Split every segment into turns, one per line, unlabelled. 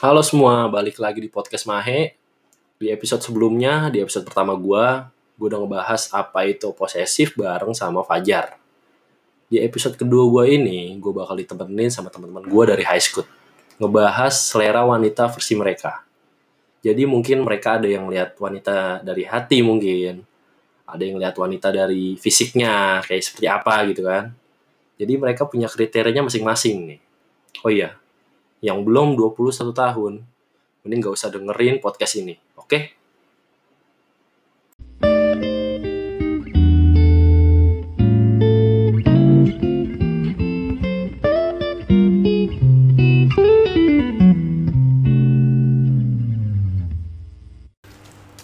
Halo semua, balik lagi di podcast Mahe. Di episode sebelumnya, di episode pertama gua, gua udah ngebahas apa itu posesif bareng sama Fajar. Di episode kedua gua ini, gua bakal ditemenin sama teman-teman gua dari high school. Ngebahas selera wanita versi mereka. Jadi mungkin mereka ada yang lihat wanita dari hati mungkin. Ada yang lihat wanita dari fisiknya, kayak seperti apa gitu kan. Jadi mereka punya kriterianya masing-masing nih. Oh iya, yang belum 21 tahun, mending gak usah dengerin podcast ini, oke?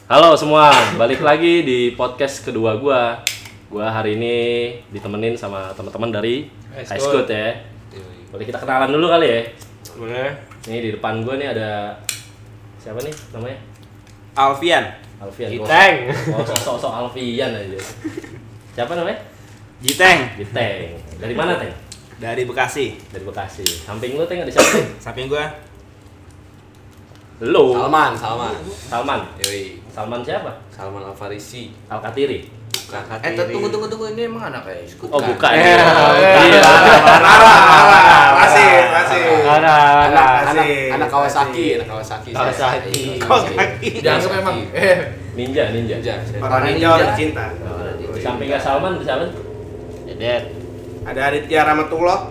Halo semua, balik lagi di podcast kedua gua. Gua hari ini ditemenin sama teman-teman dari
High. School
ya. Boleh kita kenalan dulu kali ya?
Boleh.
Nih di depan gue nih ada siapa nih namanya?
Alfian.
Alfian.
Giteng.
Oh, sok sok Alfian aja. Siapa namanya?
Jiteng
Giteng. Dari mana Teng?
dari Bekasi.
Dari Bekasi. Samping lu Teng ada siapa? Teng?
Samping gua
Lu.
Salman, Salman.
Salman.
Yoi,
Salman siapa?
Salman Al Farisi.
Al Katiri.
Eh, tunggu tunggu tunggu ini emang anak kayak Skut
Oh,
kan?
bukan. Iya.
Masih, masih.
Ada.
Anak, anak Kawasaki, anak Kawasaki.
Kawasaki.
Iya,
Kawasaki.
Jangan memang. Eh,
Ninja, ninja.
Orang
Ninja.
orang cinta.
Di sampingnya Salman siapa?
Dedet.
Ada Aditya Ramatullah,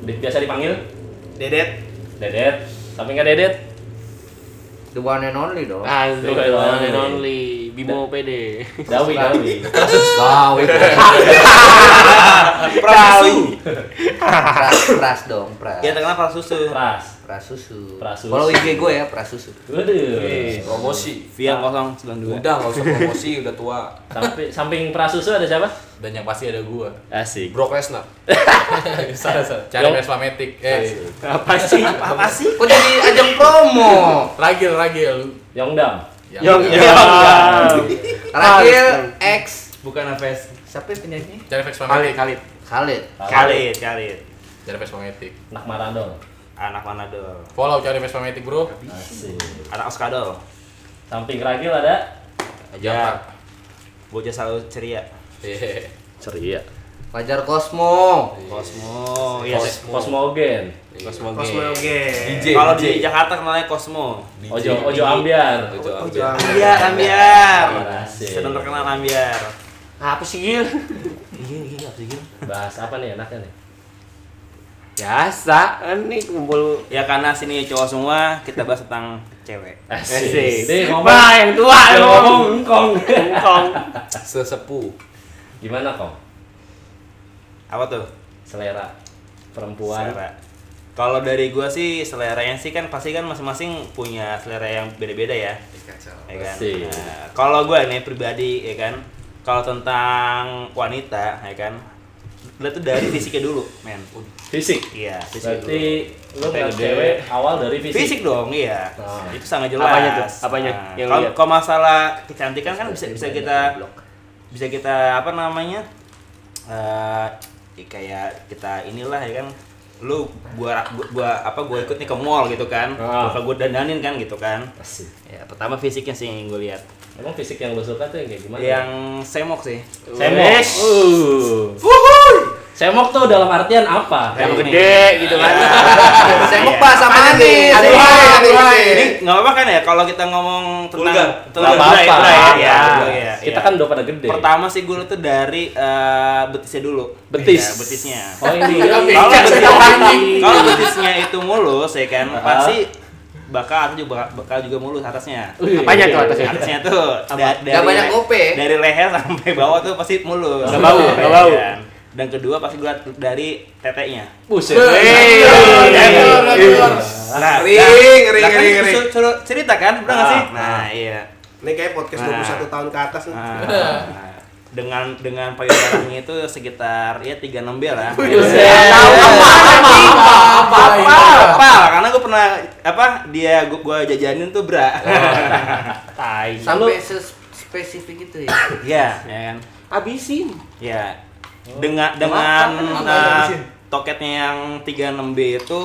Biasa dipanggil
Dedet.
Dedet. Sampingnya Dedet.
The one and only dong.
Tuh,
Asik, the one and
only.
only Bimo PD.
Dawi, Dawi.
Prasusu.
Pras, pras dong, pras.
Ya terkenal.
Pras
susu.
Pras susu.
Kalau IG gue ya pras susu.
Waduh.
Promosi.
Via 092.
Udah nggak usah promosi, udah tua.
Samping samping Prasusu ada siapa?
Dan yang pasti ada gua.
Asik.
Brock Lesnar. salah, salah. Cari. Vespa Matic. Eh,
Apa sih?
Apa sih?
Kok jadi ajang promo?
ragil, ragil.
Yongdam.
Yang
Ya.
Rakil X.
Bukan Aves.
Siapa yang penyanyi?
Cari Vespa
Khalid,
Matic.
Khalid.
Khalid.
Khalid, Khalid.
Cari Vespa Matic.
Nak Maradol.
Anak Manado.
Follow cari Vespa Matic, bro.
Asik.
Anak Oskadol.
Samping Ragil ada
Jangan.
Bocah selalu ceria.
Iya.
Ceria.
Fajar Cosmo.
Cosmo. Iya.
Cosmo
Cosmo
G.
Oke.
DJ,
Kalau di Jakarta kenalnya Cosmo.
DJ.
Ojo Ojo Ambiar.
Ojo Ambiar.
Ambiar, Ambiar.
Asik.
Sedang terkenal Ambiar.
Apa sih Gil?
Iya, iya, apa sih, Gil?
Bahas apa nih enaknya nih?
Biasa, kan nih kumpul
Ya karena sini cowok semua, kita bahas tentang cewek.
Asik.
Deh ngomong.
Bah, yang tua
Yang
lu.
ngomong engkong.
Engkong.
Sesepuh.
Gimana kong?
Apa tuh?
Selera perempuan.
Selera. Kalau dari gua sih seleranya sih kan pasti kan masing-masing punya selera yang beda-beda ya. Ya kan? Nah, kalau gua nih pribadi ya kan, kalau tentang wanita ya kan, lihat tuh dari fisiknya dulu, men.
Fisik.
Iya, fisik
Berarti
dulu.
lu ngeliat cewek awal dari fisik.
Fisik dong, iya.
Nah.
Itu sangat jelas.
Apanya tuh? Apanya
Nah,
yang
kalau kalau masalah kecantikan kan bisa bisa kita bisa kita apa namanya? eh ya kayak kita inilah ya kan lu gua gua, gua apa gua ikut nih ke mall gitu kan
Ah.
bakal gua dandanin kan gitu kan
Asik.
ya pertama fisiknya sih yang gue lihat
Emang fisik yang lu suka tuh yang kayak gimana?
yang semok sih
semok. Uh. Semok tuh dalam artian apa?
Yang
Kayak
gede gitu kan.
Semok
Iya.
bahasa manis.
Ini nggak apa-apa kan ya kalau kita ngomong tentang tentang budaya,
Nggak
ya,
Kita
iya.
kan udah pada gede.
Pertama sih gue tuh dari eh, betisnya dulu.
Betis.
Ya, betisnya.
Oh ini.
Kalau betis- kalau betisnya itu mulus ya kan, pasti bakal atas juga bakal juga mulus atasnya.
Wih,
Apanya
iya,
tuh atasnya?
iya.
Atasnya tuh da-
Nggak banyak gope.
Dari leher sampai bawah tuh pasti mulus.
Nggak bau,
Ya
nggak bau.
Dan kedua pasti gue dari teteknya.
Buset.
Hey.
Nah,
Ring,
nah,
ring,
nah, kan
ring, ring.
suruh cerita kan, udah nggak
Ah,
sih?
ah.
Nah, iya.
Ini kayak podcast
Nah.
21 tahun ke atas nih.
Dengan dengan payudaranya itu sekitar ya 36 bel lah. Apa apa apa karena gue pernah apa dia gue gua jajanin tuh bra
Tai.
Sampai spesifik itu ya.
ya ya kan
Habisin.
ya dengan dengan? Toketnya yang 36B itu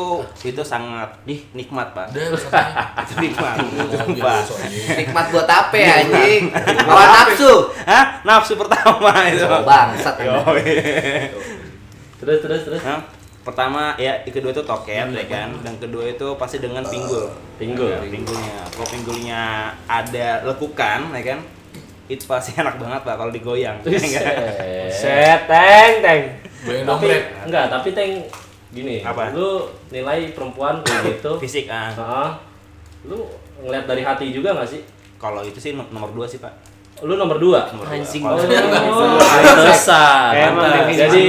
itu sangat nih nikmat pak itu nikmat
soalnya.
Nikmat buat apa ya, anjing? Lawan nafsu.
Hah? nafsu pertama itu
Bangsat.
Terus terus terus.
Hah? pertama ya kedua itu toket ya kan dan kedua itu pasti dengan pinggul
Pinggul.
Ya, pinggulnya kalau pinggulnya ada lekukan ya kan itu pasti enak banget pak kalau digoyang ya kan?
Set, teng, teng.
Bayang
Tapi enggak, tapi teng gini.
Apa?
Lu nilai perempuan kayak gitu.
fisik ah
Heeh. Lu ngeliat dari hati juga nggak sih?
kalau itu sih nom- nomor dua sih pak
Lu nomor dua.
Nomor dua.
Anjing.
Kalau-
Oh, pantesan. Jadi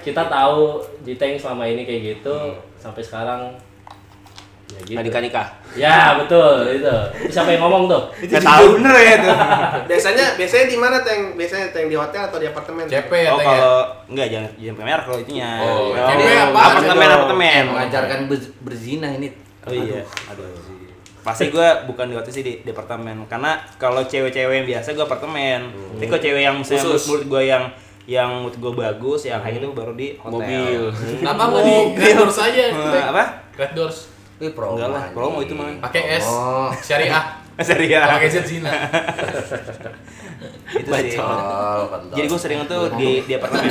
kita tahu Jiteng selama ini kayak gitu sampai sekarang ya gitu.
Nggak nikah nikah
Ya betul itu. Itu Siapa yang ngomong tuh?
nggak tahu bener ya itu
Biasanya biasanya di mana teng? Biasanya teng di hotel atau di apartemen?
CP ya
oh
Teng ya.
kalau enggak jangan jangan pamer kalau itunya
Oh,
Oh,
CP apa?
apartemen apartemen
Mengajarkan berzina ini.
oh iya aduh pasti gue bukan di hotel sih di, di apartemen karena kalau cewek-cewek yang biasa gue apartemen tapi kalau cewek yang misalnya
Khusus.
menurut gue yang yang menurut gue bagus yang kayak gitu baru di hotel
Mobil.
Kenapa nggak di Red Doors aja?
Eh, apa
Red Doors.
Wih, promo.
enggak lah promo itu mah
Pakai S.
Oh.
Syariah.
serius
Pakai Z Zina.
itu sih jadi gue sering tuh di di apartemen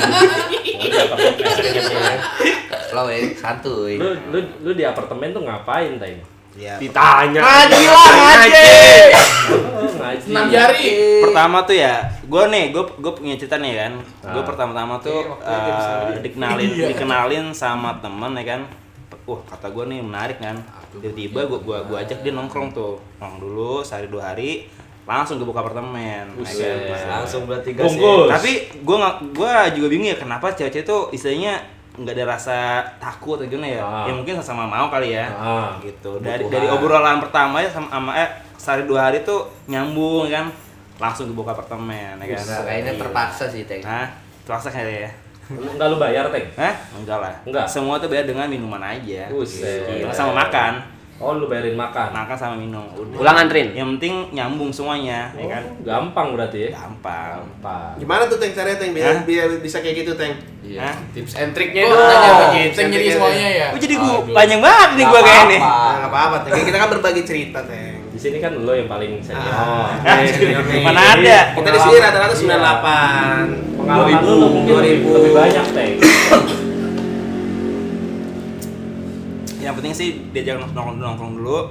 Lo weh, santuy.
Lu lu lu di apartemen tuh ngapain, Teng?
ya
Ditanya.
Ngaji lah, ngaji.
Enam jari.
pertama tuh ya gue nih gue gue punya cerita nih kan gue
Ah.
pertama-tama tuh eh, dikenalin
Iya.
dikenalin sama temen ya kan wah kata gue nih menarik kan tiba-tiba gue gua gua ajak dia nongkrong tuh nongkrong dulu sehari dua hari langsung gue buka apartemen ya kan?
Langsung berarti
gas
Bungkus.
tapi gue nggak gue juga bingung ya kenapa cewek-cewek tuh istilahnya nggak ada rasa takut atau gimana ya
Ah.
ya mungkin sama mau kali ya
Ah.
gitu dari
Kebutuhan.
dari obrolan pertama ya sama, sama eh sehari dua hari tuh nyambung ya kan langsung dibuka apartemen ya kan
Nah, kayaknya terpaksa sih, Teng.
Hah? terpaksa kayaknya ya
Enggak lu bayar, Teng?
Hah? enggak lah
Enggak.
semua tuh beda dengan minuman aja
Buset.
Gila, sama makan
Oh, lu bayarin makan.
makan sama minum udah
Pulang antrin.
yang penting nyambung semuanya ya kan
Oh, gampang berarti ya.
gampang
Gampang.
Gimana tuh teng caranya teng biar,
Hah?
biar bisa kayak gitu teng?
Iya.
Hah?
Tips and triknya
Oh,
itu Teng jadi semuanya ya.
Oh jadi gua
Aduh.
panjang banget nih gua
Nggak
kayak ini.
apa-apa.
Teng. Kita kan berbagi cerita teng.
Di sini kan lo yang paling senior.
Ah,
Hah?
senior nih.
Mana ada?
Kita di sini rata-rata 98.
Pengalaman lu, lu mungkin
2000.
lebih banyak, Teng.
Yang penting sih diajak nongkrong nongkrong dulu.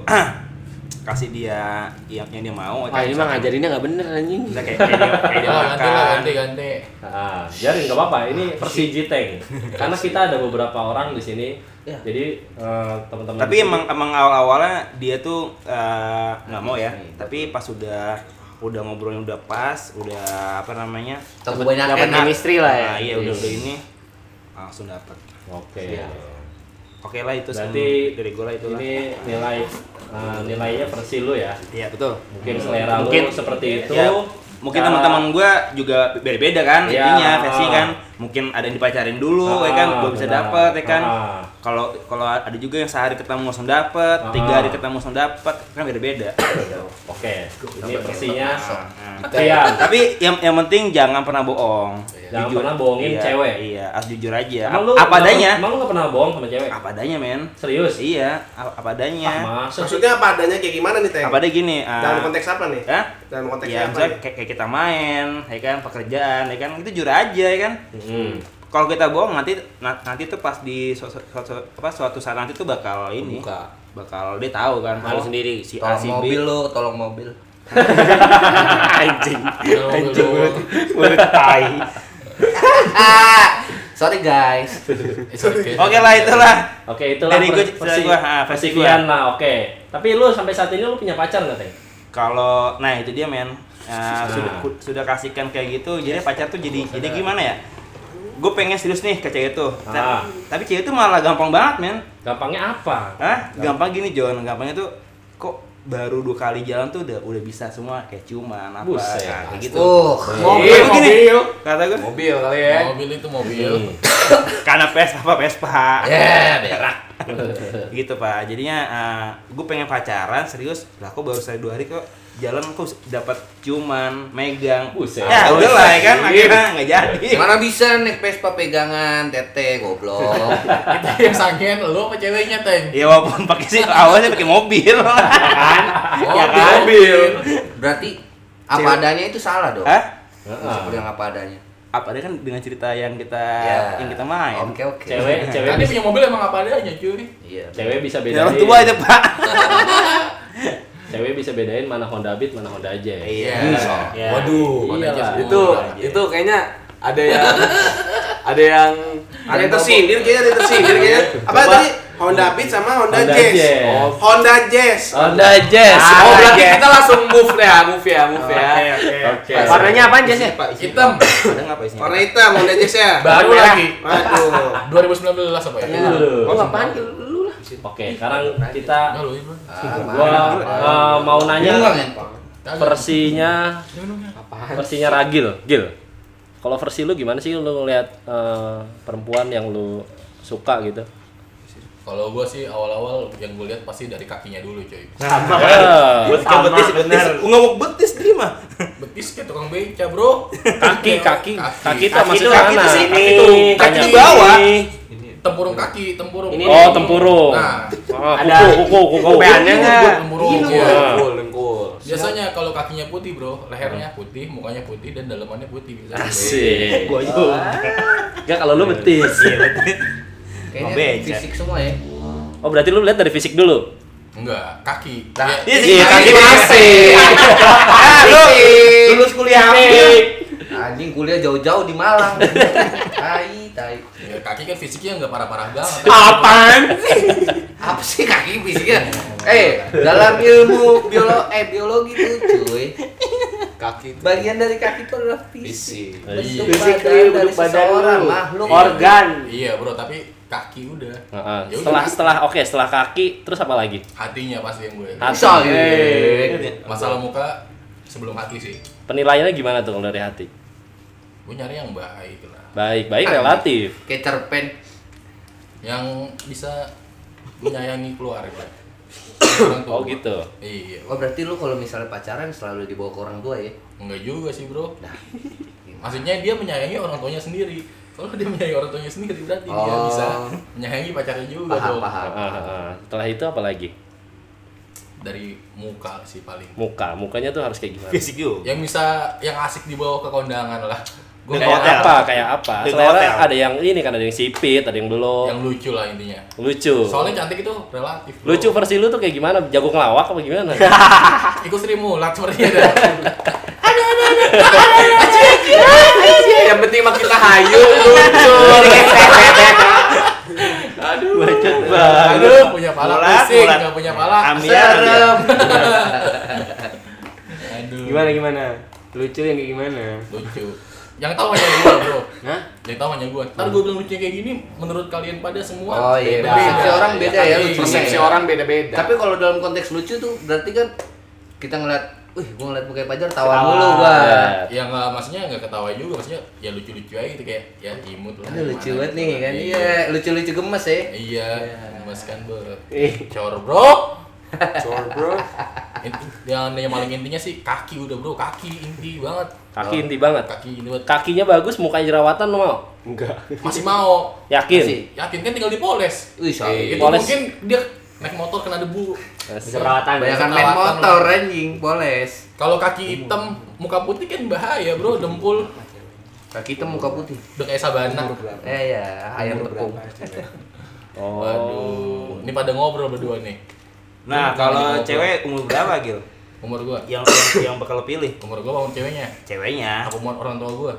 Kasih dia yang yang dia mau.
Wah ini mah ngajarinnya nggak bener anjing.
Kita kayak kayak dia, kayak dia
Ya, ganti lah,
makan.
ganti ganti.
Nah, biarin nggak apa-apa. Ini versi Jiteng. Karena kita ada beberapa orang di sini.
Ya.
Jadi eh, teman-teman.
Tapi emang emang awal-awalnya dia tuh eh, nggak mau ya. Tapi pas udah udah ngobrolnya udah pas, udah apa namanya?
Dapat
enak.
chemistry lah ya.
Nah, iya udah udah ini langsung dapat.
Oke.
Oke lah itu
Berarti
sem- dari gue lah itu lah.
Ini nilai eh, nilainya versi lu ya.
Iya betul.
Mungkin selera
Mungkin-
lu seperti itu.
Ya, mungkin teman-teman gua juga beda-beda kan
Iya,
intinya versi
ah.
kan mungkin ada yang dipacarin dulu ya kan
Ah,
belum bisa dapet ya kan
Ah.
kalau kalau ada juga yang sehari ketemu langsung dapet
Ah.
tiga hari ketemu langsung dapet kan beda-beda
Oke. Ini versinya.
Nah,
Sekian.
tapi yang yang penting jangan pernah bohong
Jangan pernah bohongin
Iya,
cewek.
iya harus jujur aja
Emang lu
apa adanya
Emang lu gak pernah bohong sama cewek?
apa adanya men
Serius?
iya apa, apa adanya
Ah?
Maksudnya apa adanya kayak gimana nih teng?
apa adanya gini ah,
Dalam konteks apa nih?
Hah?
Dalam konteks
ya
apa
kayak, kayak kita main ya kan pekerjaan ya kan itu jujur aja ya kan
Hmm.
Kalau kita bohong nanti na- nanti tuh pas di suatu, suatu, apa, suatu saat nanti tuh bakal ini
Buka.
bakal dia tahu kan
Malu
oh,
sendiri.
si A si
Tolong
B
mobil lu, tolong mobil.
anjing
Anjing
mulut tai
sorry guys.
oke lah itulah
Oke, itulah
Dari
vers-
gua- dari gua, ah, versi gua.
Vivian lah, oke. Tapi lu sampai saat ini lu punya pacar nggak, Teng?
kalau nah itu dia men Ya, sudah ku- sudah kasihkan kayak gitu jadi pacar tuh jadi jadi gimana ya gue pengen serius nih ke cewek tuh
Ah.
Ta- tapi cewek tuh malah gampang banget men
Gampangnya apa?
Hah? Gampang gini John, gampangnya tuh kok baru dua kali jalan tuh udah udah bisa semua kayak ciuman apa
Buset.
nah, kayak gitu.
Uh,
Mobil,
Iya, begini.
mobil.
Kata gue
Mobil kali ya. Mobil itu mobil.
Karena Vespa apa Vespa.
ya berak.
gitu Pak. Jadinya gue pengen pacaran serius. Lah kok baru saya dua hari kok jalan kok dapat ciuman, megang.
Buset.
Ya udah lah ya kan akhirnya nggak jadi.
Mana bisa naik Vespa pegangan tete goblok.
Kita yang sangen lu sama ceweknya, Teng.
Ya walaupun pakai sih awalnya pakai mobil.
Oh,
Ya kan?
mobil.
Berarti apa
Cewek.
adanya itu salah dong.
Hah?
Seperti yang apa adanya.
Apa dia kan dengan cerita yang kita
Ya.
yang kita main.
Oke oke.
Cewek, cewek
Kan dia
bisa,
punya mobil emang apa adanya, cuy.
Iya.
cewek bisa
Ya, orang tua aja pak.
Cewek bisa bedain mana Honda Beat, mana Honda Jazz.
Iya.
Iya.
Waduh.
Iya lah.
Itu itu kayaknya ada yang ada yang
Ada yang tersindir kayaknya, ada yang tersindir kayaknya. Apa
Coba.
tadi? Honda Beat sama Honda,
Honda
Jazz.
Jazz.
Oh, Honda Jazz.
Honda Jazz.
Oh, berarti
Jazz.
kita langsung move ya, move ya, move ya.
Oke.
Warnanya apa Jess ya?
Hitam.
Warna hitam Honda Jazz ya.
Baru lagi.
Waduh.
2019 apa ya?
Oh, ngapain lu lah?
Oke, sekarang kita
Bro.
gua eh, mau nanya versinya
Apaan?
versinya Ragil, Gil. Kalau versi lu gimana sih lu ngeliat eh, perempuan yang lu suka gitu?
Kalau gua sih awal-awal yang gue lihat pasti dari kakinya dulu, coy.
Ya,
Buat kayak betis betis. Gua nggak mau betis dia mah.
Betis kayak tukang beca, Bro.
kaki, kaki, kaki
Kaki kaki sini.
Kaki tuh,
Kaki
tanya
tuh
ini.
bawah.
Tempurung kaki, tempurung.
Ini
Oh, tempurung.
Nah,
Ada
kuku, kuku, kuku.
Kupeannya nggak?
tempurung.
Iya.
Iya.
Dengkul, dengkul.
Biasanya kalau kakinya putih, Bro, lehernya putih, mukanya putih dan dalamannya putih. Bisa
Asik. Gua juga. Enggak kalau lu betis.
Kayaknya
beca.
fisik semua ya.
Oh, berarti lu lihat dari fisik dulu.
Enggak, kaki.
Nah,
Ya,
Iya, kaki
masih.
Ah, lu lulus kuliah.
Anjing kuliah jauh-jauh di Malang. tai, tai.
ya, kaki kan fisiknya nggak parah-parah banget.
Apaan?
Apa sih kaki fisiknya? Eh, dalam ilmu biolo eh biologi tuh, cuy.
Kaki
Bagian dari kaki itu adalah fisik.
fisik. Fisik lu,
dari
bentuk badan
seseorang,
lu.
makhluk.
Organ.
Iya, Bro, tapi kaki udah.
Heeh.
Ya udah,
Setelah setelah oke, setelah kaki terus apa lagi?
hatinya pasti yang gue.
Hati.
Solid.
Masalah muka sebelum hati sih.
Penilaiannya gimana tuh kalau dari hati?
Gue nyari yang baik lah.
Baik, baik relatif.
Kayak cerpen.
Yang bisa menyayangi keluarga. Orang tua
Oh gitu.
Iya.
Oh, berarti lu kalau misalnya pacaran selalu dibawa ke orang tua ya?
Enggak juga sih, Bro.
Nah,
Maksudnya dia menyayangi orang tuanya sendiri. Kalau dia menyayangi orang tuanya sendiri berarti dia
Oh.
bisa menyayangi pacarnya juga
paham,
dong.
paham.
Heeh, heeh. Setelah itu apa lagi?
Dari muka sih paling.
Muka, mukanya tuh harus kayak gimana?
Fisik yuk.
Yang bisa yang asik dibawa ke kondangan lah. Gue
Di
Kayak
hotel.
apa? Kayak apa?
Di
Selera
hotel.
ada yang ini kan ada yang sipit, ada yang belum.
yang lucu lah intinya.
Lucu.
Soalnya cantik itu relatif. bro.
Lucu versi lu tuh kayak gimana? Jago ngelawak apa gimana?
Ikut Sri Mulat seperti itu.
Yang penting mah kita hayu lucu.
Aduh, Aduh, nggak punya pala pusing, nggak punya pala.
Serem.
Aduh.
Gimana gimana? Lucu yang kayak gimana?
Lucu. Yang tahu hanya gua, Bro.
Hah?
Yang tahu hanya gua. Ntar gua bilang lucunya kayak gini menurut kalian pada semua.
Oh iya,
beda.
persepsi orang beda ya,
kan?
lucu.
Persepsi orang beda-beda.
Tapi kalau dalam konteks lucu tuh berarti kan kita ngeliat, wih gua ngeliat muka Pajar tawa dulu gua.
Ya.
Ya nggak maksudnya nggak ketawa juga, maksudnya ya lucu-lucu aja gitu kayak ya imut lah.
Aduh lucu banget
gitu.
nih kan. Iya, lucu-lucu gemes ya.
Iya, mas kan.
Ih.
Cor bro.
Cor bro.
Inti, yang yang paling intinya sih kaki udah bro, kaki inti banget.
Kaki inti banget.
Kaki ini buat
Kakinya bagus, mukanya jerawatan lu mau?
Enggak.
masih mau.
Yakin?
Masih.
Yakin kan tinggal dipoles.
Wih, sorry.
Itu
Poles.
mungkin dia naik motor kena debu.
Jerawatan.
Banyakan main
Jerawatan
motor
lu.
anjing, poles.
Kalau kaki hitam, muka putih kan bahaya bro, dempul
Kaki itu muka putih.
udah kayak sabana.
Eh ya, ayam tepung.
Oh.
Waduh, ini pada ngobrol berdua nih.
Nah,
Ini
kalau cewek umur berapa, Gil?
Umur gua,
Yang yang, yang bakal lo pilih?
umur gua umur ceweknya.
Ceweknya.
Apa umur orang tua gua?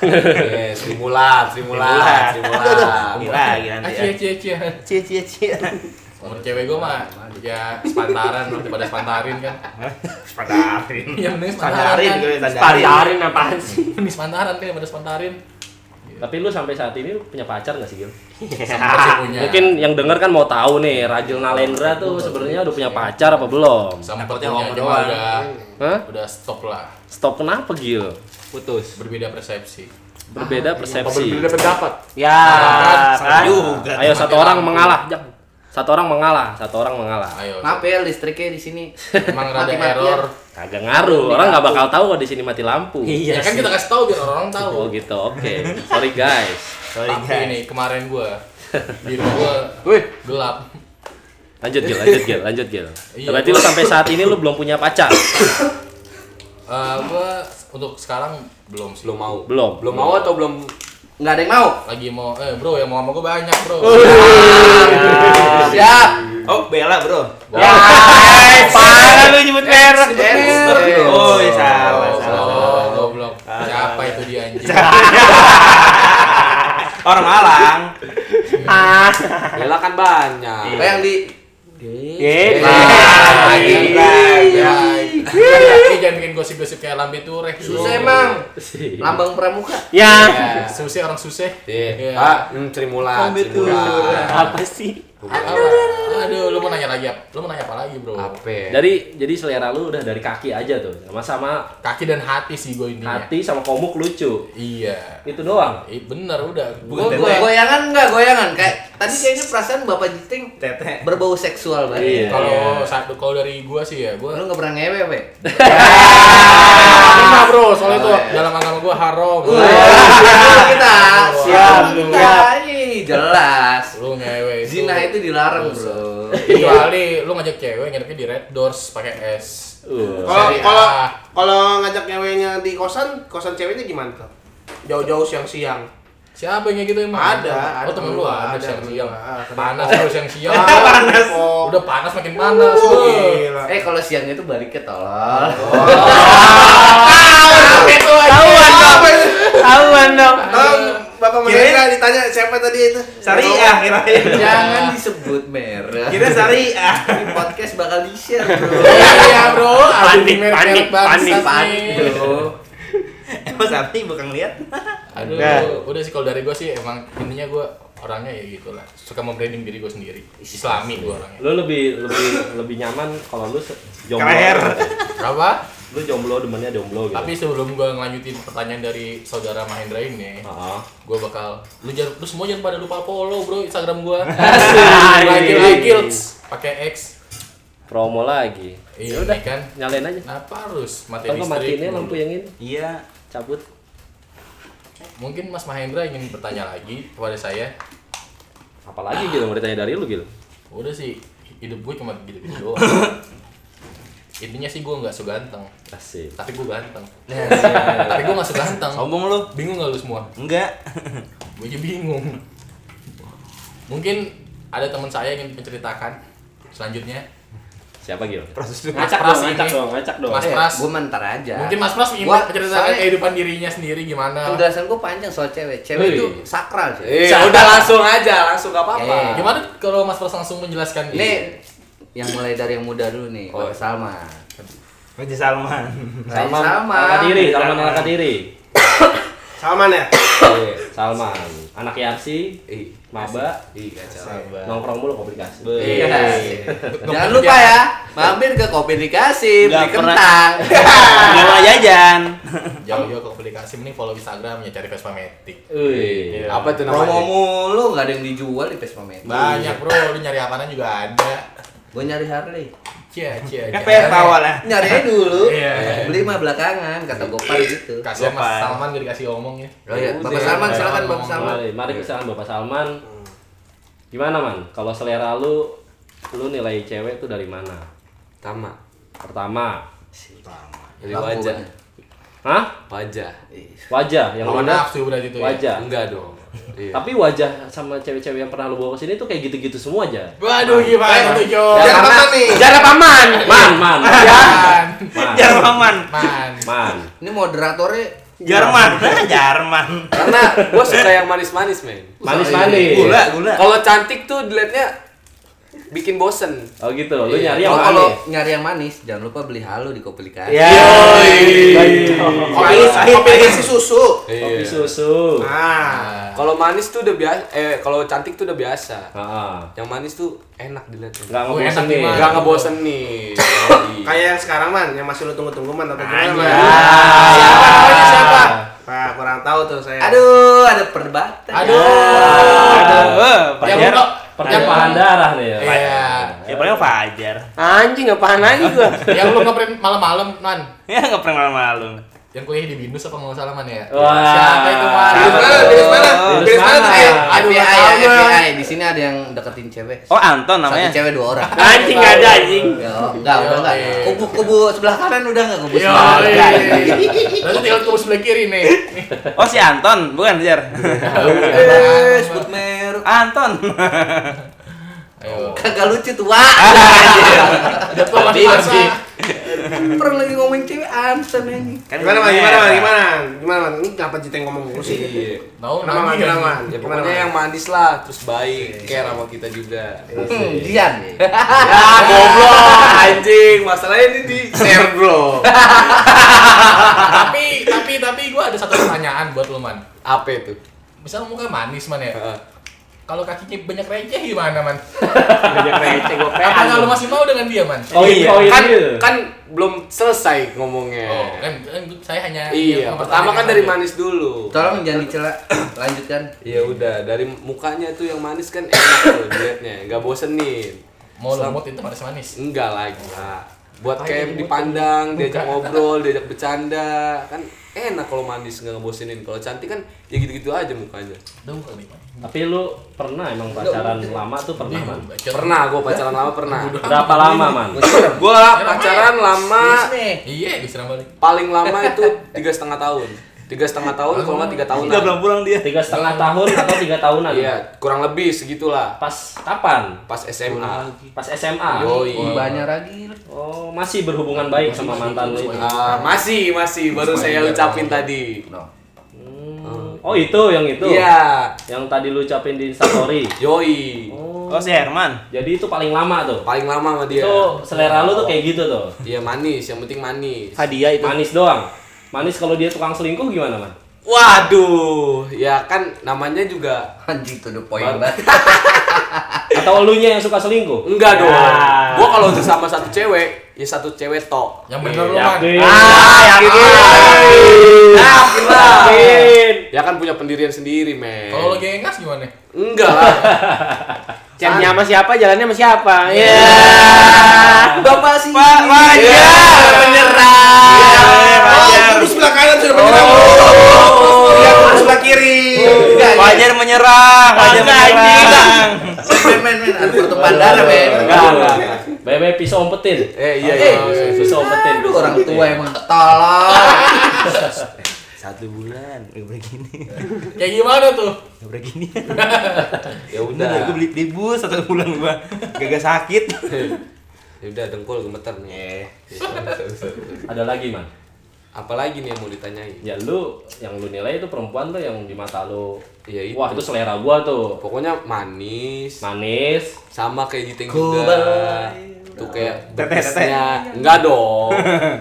Eh, Sri Mulat, Sri Mulat, Sri Mulat.
Gila, gila nanti ya.
Aci aci.
Cie cie cie.
Umur cewek gua mah ya sepantaran loh, daripada sepantarin kan.
Sepantarin.
Iya mending
Sepantarin
kan.
Spandarin apaan sih?
Mending sepantaran kan daripada sepantarin.
Tapi lu sampai saat ini punya pacar gak sih, Gil?
Sih punya.
Mungkin yang denger kan mau tahu nih, Rajil Nalendra tuh sebenarnya udah punya pacar apa belum?
punya
ngomong doang.
udah
Hah?
udah stop lah.
Stop kenapa, Gil?
Putus.
Berbeda persepsi.
Berbeda
Apa
persepsi.
berbeda pendapat?
Ya, kan juga.
Ayo satu orang mengalah, jangan. Satu orang mengalah, satu orang mengalah.
Ayo.
Maaf ya listriknya di sini.
Emang rada error.
Kagak ngaruh, orang nggak bakal tahu kalau di sini mati lampu.
Ya kan kita kasih tahu biar orang tahu.
Oh gitu, oke. Sorry guys.
Sorry
Tapi
guys.
ini kemarin gua di gua
Wih,
gelap.
Lanjut Gil, lanjut Gil, lanjut Gil.
Iya,
Berarti lu sampai saat ini lu belum punya pacar?
Eh gua untuk sekarang belum sih.
Belum mau.
Belum.
Belum mau atau belum
nggak ada yang mau.
Lagi mau eh bro yang mau sama gua banyak, Bro.
Siap.
Oh, Bella, Bro.
Ya,
Parah lu nyebut merek.
Merek.
Oh, ya salah,
Oh,
salah.
oh, goblok. Siapa itu dia anjing?
Orang Malang.
Bella kan banyak.
Kayak yang di
Gitu.
Ah,
Gitu.
Tapi jangan bikin gosip-gosip kayak lambe tureh. bro.
susah emang. Lambang pramuka.
Ya.
Susah orang susah.
Iya.
Iya.
Ah, hmm, Mulat, Sri Mulat.
Apa sih?
Apa? Aduh, lu mau nanya lagi apa? Lu mau nanya apa lagi, Bro?
Apa? ya?
Jadi jadi selera lu udah dari kaki aja tuh. Sama sama
Kaki dan hati sih gue intinya.
hati sama komuk lucu.
Iya.
Itu doang.
Eh, bener udah.
Gua,
Bukan
gua,
tete.
goyangan enggak goyangan kayak tadi kayaknya perasaan Bapak Jiting
Tete.
berbau seksual banget.
Iya.
Kalau satu kalau dari gua sih ya, gua
Lu nggak pernah ngewe, Be?
Lima bro, soalnya itu
Oh, iya.
dalam agama gua haram.
Siap kita.
Siap,
kita. Jelas.
Lu ngewe itu.
Zina itu dilarang,
Dosa.
Bro.
Kecuali lu ngajak cewek nginepnya di Red Doors pakai es.
Uh.
Kalau kalau kalau ngajak nyewenya di kosan, kosan ceweknya gimana tuh? Jauh-jauh siang-siang.
Siapa yang kayak gitu emang?
Ada,
Oh
ada
temen lu
temen gua,
ada
ada
siang
temen
siang.
gua, ah, kenapa?
Panas bro siang siang.
panas. Oh,
Udah panas makin panas.
oh, gila.
Eh kalau siang itu balik ke tolol.
Tahuan dong. Tahuan dong.
Bapak Mahendra ditanya siapa tadi itu?
Syariah kirain.
Jangan disebut merek.
Kira syariah.
Ini podcast bakal di-share, Bro.
Iya bro,
Panik, panik, panik,
Panik, Bro.
Emang sapi bukan lihat.
Aduh,
Nah.
udah sih kalau dari gua sih emang intinya gua orangnya ya gitu lah. Suka membranding diri gua sendiri. Islami gua orangnya.
Lu lebih lebih lebih nyaman kalau lu jomblo.
Krer.
Apa?
Lu jomblo demennya jomblo gitu.
Tapi sebelum gua ngelanjutin pertanyaan dari saudara Mahendra ini,
Heeh.
gua bakal lu jangan lu semua jangan pada lupa follow bro Instagram gua.
Asik.
Lagi lagi pakai X.
promo lagi.
Iya udah kan.
Nyalain aja.
Kenapa harus mati listrik?
matiin lampu yang ini,
Iya.
cabut.
Mungkin Mas Mahendra ingin bertanya lagi kepada saya.
Apalagi gitu mau ditanya dari lu gitu.
Udah sih hidup gue cuma gitu-gitu doang. Intinya sih gue nggak so ganteng,
Asik.
tapi gue ganteng. tapi gue nggak so ganteng.
Sombong lu.
Bingung nggak lu semua?
Enggak.
Gue aja bingung. Mungkin ada teman saya yang ingin menceritakan selanjutnya.
Siapa gitu?
Proses
Ngacak
Pras
dong, ngacak dong, ngacak dong.
Mas
Eh,
Pras.
Gue mentar aja.
Mungkin Mas Pras ingin menceritakan kehidupan dirinya sendiri gimana.
penjelasan gue panjang soal cewek. Cewek
Wih.
itu sakral sih.
Eh, udah langsung aja, langsung gak apa-apa.
Eh.
Gimana kalau Mas Pras langsung menjelaskan
Ini yang mulai dari yang muda dulu nih,
Oh.
Bapak Salman.
Raja Salman.
Salman
Salman.
Alkadiri, Salman
Salman.
Alkadiri.
Salman ya?
Iya, Salman. Anak Yarsi, Maba,
iya, coba.
nongkrong mulu komplikasi.
Iya. Jangan lupa ya, mampir ke kopi dikasih, beli
Nggak
kentang.
Nyawa jajan.
Jauh-jauh ke aplikasi mending follow Instagramnya cari Vespa Matic.
Wih.
Apa
Promo
namanya?
mulu, nggak ada yang dijual di Vespa Matic.
Banyak bro, lu nyari apaan juga ada.
Gue nyari Harley.
Cia, cia.
Kan pengen tawa lah.
Nyari aja dulu.
Iya.
Beli mah belakangan, kata Gopar gitu.
Kasih Mas. Salman gak dikasih omong ya.
Oh iya, Bapak Salman
Bapak
silakan
Salman
Bapak Salman.
Mari, mari silakan Bapak Salman. Gimana man? Kalau selera lu, lu nilai cewek tuh dari mana?
Tama.
Pertama,
Dari
Lampu
wajah.
kan.
hah?
Wajah.
Wajah yang mana?
nafsu berarti tuh ya.
Wajah.
Enggak dong. Iya.
Tapi wajah sama cewek-cewek yang pernah lu bawa ke sini tuh kayak gitu-gitu semua aja.
Waduh gimana tuh Jo?
Jangan apa nih?
Jangan paman.
Man, man,
Jangan.
man,
Jerman.
Man.
man.
Ini moderatornya
Jerman. Jerman.
Karena gua suka yang manis-manis, men.
Manis-manis.
Gula, gula.
Kalau cantik tuh dilihatnya bikin bosen.
Oh gitu, lu
Iya.
nyari yang
Oh,
mana?
kalau nyari yang manis, jangan lupa beli halo di Kopilikasi.
Ya.
Kopi, kopi susu.
Kopi
Iya.
susu.
Nah,
Kalau manis tuh udah biasa, eh kalau cantik tuh udah biasa.
Heeh.
Yang manis tuh enak dilihatnya.
Enggak ngebosen nih.
gimana?
Gak ngebosen nih.
kayak yang sekarang man, yang masih lu tunggu-tunggu man atau gimana man?
Siapa namanya siapa?
Pak, kurang tahu tuh saya.
Aduh, ada perdebatan.
Aduh.
Aduh.
Yang Lu
pertumpahan darah nih ya.
Iya.
Ya paling Fajar.
Anjing apaan lagi gua?
Yang lu ngeprint malam-malam, Nan.
Ya pernah malu-malu.
Yang kuliah di Binus apa nggak salah man ya?
Wah.
Siapa itu man?
Bilis mana? Bilis mana? Bilis mana?
Eh,
Aduh,
FBI,
nggak tahu
ya,
gua.
FBI. Di sini ada yang deketin cewek.
Oh Anton namanya.
Satu cewek dua orang.
Anjing nggak ada anjing.
Ya, enggak, udah enggak.
Yoi.
Kubu kubu sebelah kanan udah enggak kubu
Iya.
sebelah kanan.
Lalu tinggal ke sebelah kiri nih.
Oh si Anton, bukan Fajar.
Eh, sebut merek.
Anton.
Ayo.
Kagak lucu tua.
Udah tua masih masih.
Pernah lagi ngomongin cewek Anton ini.
Kan
Gimana, Man? Gimana. Man? Gimana? Gimana, Man? Ini kenapa Cita yang ngomong mulu sih?
Iya.
Tahu
Kenapa, Man? Kenapa?
Ya
Gimana,
pokoknya yang manis lah, terus baik, care sama kita juga.
Hmm, Dian.
Ya goblok anjing, masalahnya ini di share bro.
tapi tapi tapi gue ada satu pertanyaan buat lu man.
Apa itu?
Misal muka manis man ya. Kalau kakinya banyak receh gimana man?
Banyak receh gua
Apa nggak lu masih mau dengan dia man?
Oh iya, oh,
kan
iya.
kan belum selesai ngomongnya.
Oh, kan, kan saya hanya
Iya, pertama kan dari manis dulu.
Tolong jangan dicela. Lanjutkan.
Ya udah, dari mukanya tuh yang manis kan enak tuh dilihatnya, nggak bosenin.
Mau lumut itu manis-manis.
Enggak lagi lah. Buat
Apa
kayak dipandang, diajak ngobrol, diajak bercanda, kan enak kalau manis nggak ngebosenin. Kalau cantik kan ya gitu-gitu aja mukanya.
Tapi lu pernah emang pacaran lama tuh pernah man?
Bacot.
Pernah, gue pacaran lama pernah.
Berapa lama man?
Gue pacaran lama,
Iya,
paling lama itu tiga setengah tahun. Tiga setengah tahun, kalau nggak tiga tahunan.
Udah belum pulang dia.
Tiga setengah tahun atau tiga tahunan?
Iya, kurang lebih segitulah.
Pas kapan?
Pas SMA.
Pas SMA.
Yoi.
Banyak lagi.
Oh, masih berhubungan baik sama mantan lu itu.
Ah, masih, masih baru saya ucapin tadi.
Hmm. Oh, itu yang itu.
Iya,
Yang tadi lu ucapin di Instastory.
yoi.
Oh.
Oh si Herman.
Jadi itu paling lama tuh.
Paling lama sama dia.
Itu selera lu tuh kayak gitu tuh.
Iya manis, yang penting manis.
Hadiah itu.
Manis doang. Manis kalau dia tukang selingkuh gimana, Man?
Waduh, ya kan namanya juga
Anjing tuh the point banget.
Atau elunya yang suka selingkuh?
enggak dong.
Ya.
Gua kalau udah sama satu cewek, ya satu cewek tok.
Yang bener lu man.
Yakin.
Ah, yakin. Yakin lah. Ya kan punya pendirian sendiri, men.
Kalau lo gengas gimana?
Enggak lah.
Chatnya sama siapa, jalannya sama siapa? Iya.
Bapak
Fajar menyerah.
Men men men ada pertumpahan darah men.
Enggak, enggak.
Bebe pisau umpetin.
Eh, iya,
Eh,
iya.
Pisau umpetin.
Aduh, orang tua emang tolong.
Satu bulan gak begini.
Kayak gimana tuh?
Gak begini.
Ya
Udah, gue beli beli bus satu bulan gua. Gak sakit.
Ya udah dengkul gemeter nih.
Ada lagi, Man.
Apalagi nih yang mau ditanyain?
Ya lu yang lu nilai itu perempuan tuh yang di mata lu.
Iya, itu.
Wah, itu selera gua tuh.
Pokoknya manis,
Manis.
sama kayak
Ku
juga. Tuh kayak betisnya. Enggak dong.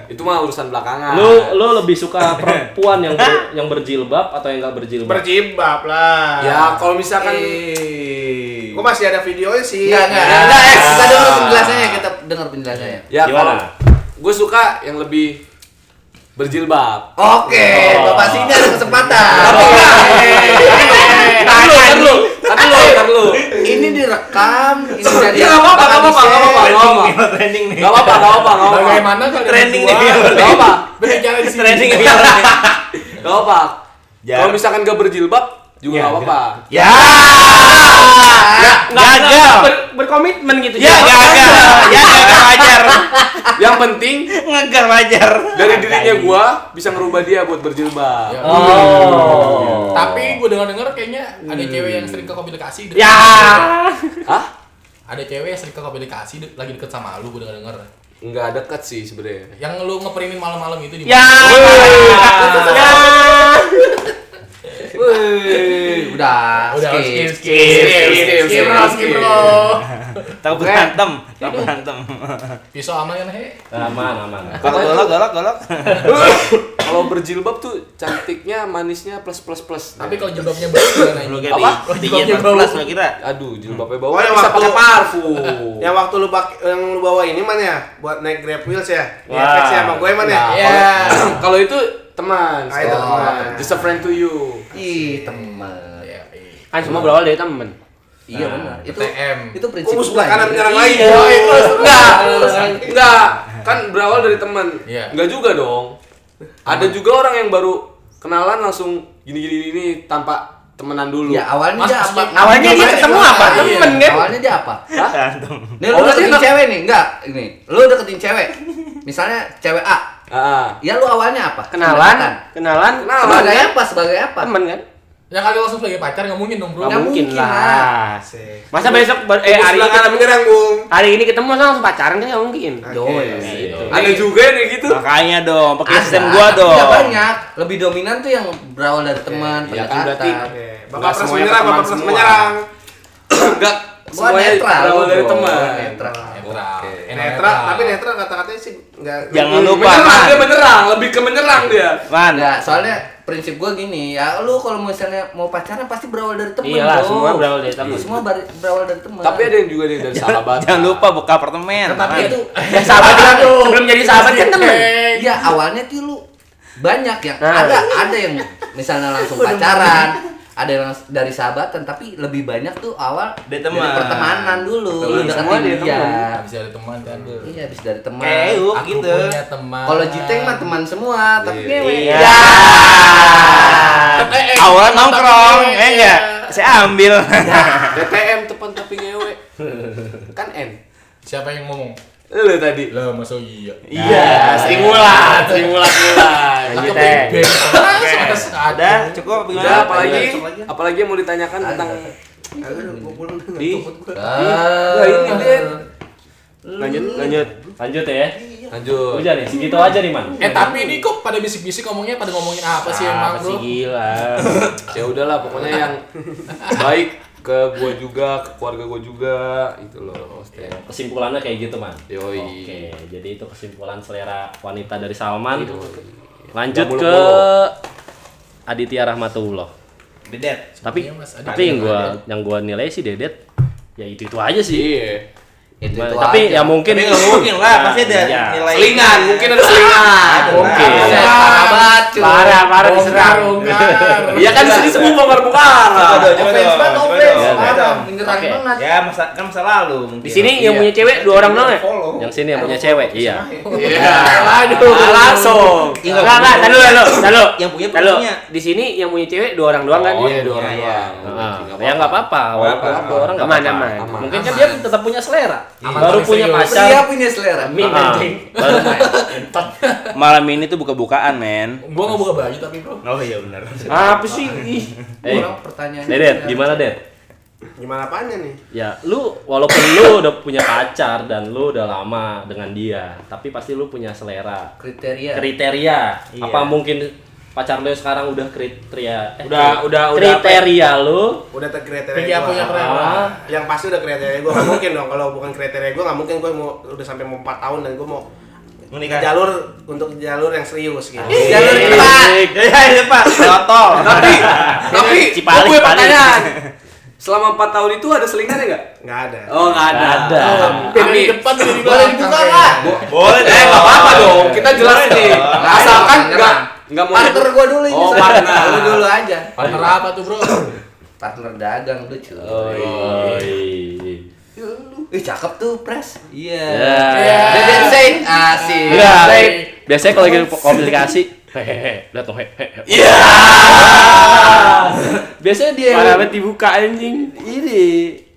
Itu mah urusan belakangan.
Lu lu lebih suka perempuan yang ber- yang berjilbab atau yang enggak berjilbab?
Berjibab lah.
Ya kalau misalkan
Eh.
Gua masih ada videonya sih.
Enggak enggak
Ya.
enggak. eh, penjelasannya, kita dengar penjelasannya.
ya
Gimana?
kalau gue suka yang lebih berjilbab.
Oke,
Oh.
Bapak sini ada kesempatan.
Tar lu, tar lu, tar lu, tar lu.
Ini direkam, ini dari
Ya apa-apa, apa-apa, apa-apa, apa-apa.
Trending nih.
Apa-apa, apa-apa, apa-apa.
Bagaimana kalian
Trending nih.
Nggak apa-apa,
berbicara di sini?
Trending nih.
nggak apa-apa.
Ya.
Kalau misalkan gak berjilbab juga
Ya,
nggak apa-apa.
Ya. Gagal.
Ber- berkomitmen gitu.
Ya gagal. Ya gagal wajar.
Yang penting
Ngegas wajar.
dari dirinya gua bisa ngerubah dia buat berjilbab.
Ya.
Oh.
Tapi gue dengar-dengar kayaknya ada cewek yang sering ke komunikasi.
Ya.
Hah?
Ada cewek yang sering ke komunikasi de- lagi deket sama lu, gue dengar-dengar.
Nggak dekat sih sebenarnya.
Yang lu ngeprintin malam-malam itu di
Ya. Ya.
Wih, udah,
Udah,
skip.
skip, skip, skip, skip, bro, skip, bro.
Takut berantem. Takut berantem.
Pisau aman kan, he?
Aman, aman.
Golok golok golok golok.
Kalau berjilbab tuh cantiknya, manisnya plus plus plus.
Tapi kalau jilbabnya bau gimana
Apa?
di tinggi plus lo kira.
aduh jilbabnya bau
Oh,
kan
yang
bisa
waktu-
pakai parfum.
Yang waktu lu yang lu bawa ini mana ya? Buat naik Grab Wheels ya? Di ya sama gue mana ya?
Nah,
Ya.
kalau- Kalau itu teman,
Ah, itu
oh,
teman.
just a friend to you.
Ih, teman.
Ya, iya.
Kan semua berawal dari temen.
Iya benar. Itu
TM.
itu prinsip
musuh
gua,
kanan menyerang lagi?
Iya.
Enggak, enggak. Kan berawal dari teman.
Iya.
Enggak juga dong. Ada juga orang yang baru kenalan langsung gini-gini ini tanpa temenan dulu.
Ya awalnya
Mas,
dia apa?
Awalnya dia ketemu apa?
Iya.
Temen kan?
Awalnya dia apa?
Berantem.
Nih lu deketin
dia-
cewek nih, enggak? Ini, lu deketin cewek. Misalnya cewek A.
Ah.
Ya lu awalnya apa?
Kenalan, kenalan,
Kenalan.
Sebagai apa? Sebagai apa?
temen kan?
Ya kali langsung sebagai pacar nggak mungkin dong bro.
Nggak mungkin
mungkin
lah.
Asik.
Masa besok eh hari ini ketemu,
menyerang, Bung.
hari ini ketemu masa langsung pacaran kan nggak mungkin.
Yoi.
Gitu.
Ada juga yang kayak gitu.
Makanya dong, pakai sistem gua dong.
Iya banyak. Lebih dominan tuh yang berawal dari teman,
Iya kan
pendekatan.
Oke,
Nggak
Bapak Pres menyerang, Bapak Pres
semua.
menyerang.
Enggak semuanya
netral.
berawal dari teman.
Netral.
Netral. Enak
Netra, tapi Netra kata-katanya sih enggak
Jangan lupa,
Menyerang,
Man.
dia menyerang, lebih ke menyerang dia.
Man,
Enggak, soalnya prinsip gua gini, ya lu kalau misalnya mau pacaran pasti berawal dari teman.
Iyalah,
bro.
semua berawal dari teman.
Semua berawal dari teman.
Tapi ada yang juga nih dari sahabat.
jangan lupa buka apartemen.
tapi itu
Ya sahabat kan sebelum jadi sahabat kan temen.
Iya, awalnya tuh lu banyak yang
Nah.
ada ada yang misalnya langsung pacaran, ada yang dari sahabatan, tapi lebih banyak tuh awal
Dari teman.
pertemanan dulu, lu
Iya, semua dari
dia.
teman.
Habis ada teman kan bro.
Iya, habis dari teman.
Euk
Aku
gitu.
punya teman.
Kalau Jiteng mah teman semua, tapi
Iya.
Iya.
Ya.
Eh, eh,
Awal
teman
nongkrong, eh enggak? Saya ambil.
DTM tepan tapi ngewe. Kan N.
Siapa yang ngomong?
Lu tadi.
Lah masa iya.
Iya, sering ulat, sering ulat ulat.
Lanjut,
Tapi
eh.
band.
Ada, cukup
Udah,
gimana?
apalagi apalagi yang mau ditanyakan tentang di
Ah.
Nah, ini Den.
Lanjut, lanjut.
Lanjut ya.
Lanjut.
Udah nih, segitu aja nih, Man.
Eh tapi ini kok pada bisik-bisik ngomongnya pada ngomongin apa sih emang
Apa sih
bro?
gila?
Ya udahlah pokoknya yang baik ke gua juga, ke keluarga gua juga itu loh.
Oke, Kesimpulannya kayak gitu, Man.
Yoi.
Oke, jadi itu kesimpulan selera wanita dari Salman.
Yoi.
Lanjut ke. Aditya Rahmatullah.
Dedet.
Tapi
Iya, Mas,
tapi yang gua yang gua nilai sih Dedet ya itu itu aja sih.
Iya.
Itu, itu
tapi
aja.
ya mungkin
Tapi nggak mungkin lah, pasti ada
Iya.
nilai.
Selingan, mungkin ada selingan.
Mungkin.
Cuy.
Parah, parah diserang.
Bongkar.
Iya kan di sini semua bongkar-bongkar.
Offense banget, offense.
Iya, iya.
Parah, menyerang banget.
Ya, masa kan masa lalu mungkin.
Di sini yang punya cewek dua orang doang ya?
Yang sini yang punya cewek, iya.
Iya.
Aduh.
Langsung.
Enggak, enggak, dulu, tahan dulu.
Yang punya punya.
Di sini yang punya cewek dua orang doang kan?
Oh iya, dua orang
Iya, iya.
doang.
Nah, ya nggak apa-apa, dua orang nggak apa-apa. Mungkin kan dia tetap punya selera,
Aman,
baru punya
serius.
pacar.
Dia punya selera.
Min
Ah,
anjing.
baru
Malam ini tuh buka-bukaan, men.
Gua nggak buka baju tapi bro.
Oh iya benar.
Apa sih? Ih.
Eh,
Orang pertanyaan.
Dedet, gimana Det?
Gimana apanya nih?
Ya, lu walaupun lu udah punya pacar dan lu udah lama dengan dia, tapi pasti lu punya selera,
Kriteria.
kriteria.
Iya.
Apa mungkin pacar lu sekarang udah kriteria? eh,
Udah, udah, udah.
kriteria lu?
Udah terkriteria
Kriteria
gua.
punya kriteria.
Ah,
Yang pasti udah kriteria gue nggak mungkin dong kalau bukan kriteria gue nggak mungkin gue mau udah sampai mau 4 tahun dan gue mau
Menikah.
jalur untuk jalur yang serius gitu.
Jalur
Iya.
cepat.
Ya, Pak. Totol.
Tapi tapi
Cipali,
gua punya
Cipali.
pertanyaan. Selama 4 tahun itu ada selingannya enggak?
Nggak ada.
Oh, enggak ada.
Nggak ada.
Beda di depan
Boleh
belakang.
dibuka nggak?
Boleh
Eh, enggak apa-apa dong. Kita jelas nih. Asalkan enggak enggak mau
Partner gua dulu ini.
Oh, partner.
Lu dulu aja.
Partner apa tuh bro?
Partner dagang lu cuy.
Oh,
Ih cakep tuh pres. Iya.
Ya.
Deden Said asik.
Enggak.
Said.
Biasanya kalau lagi komunikasi, hehehe, lihat tuh hehehe.
Iya.
Biasanya dia
Parah
yang
banget dibuka anjing.
ini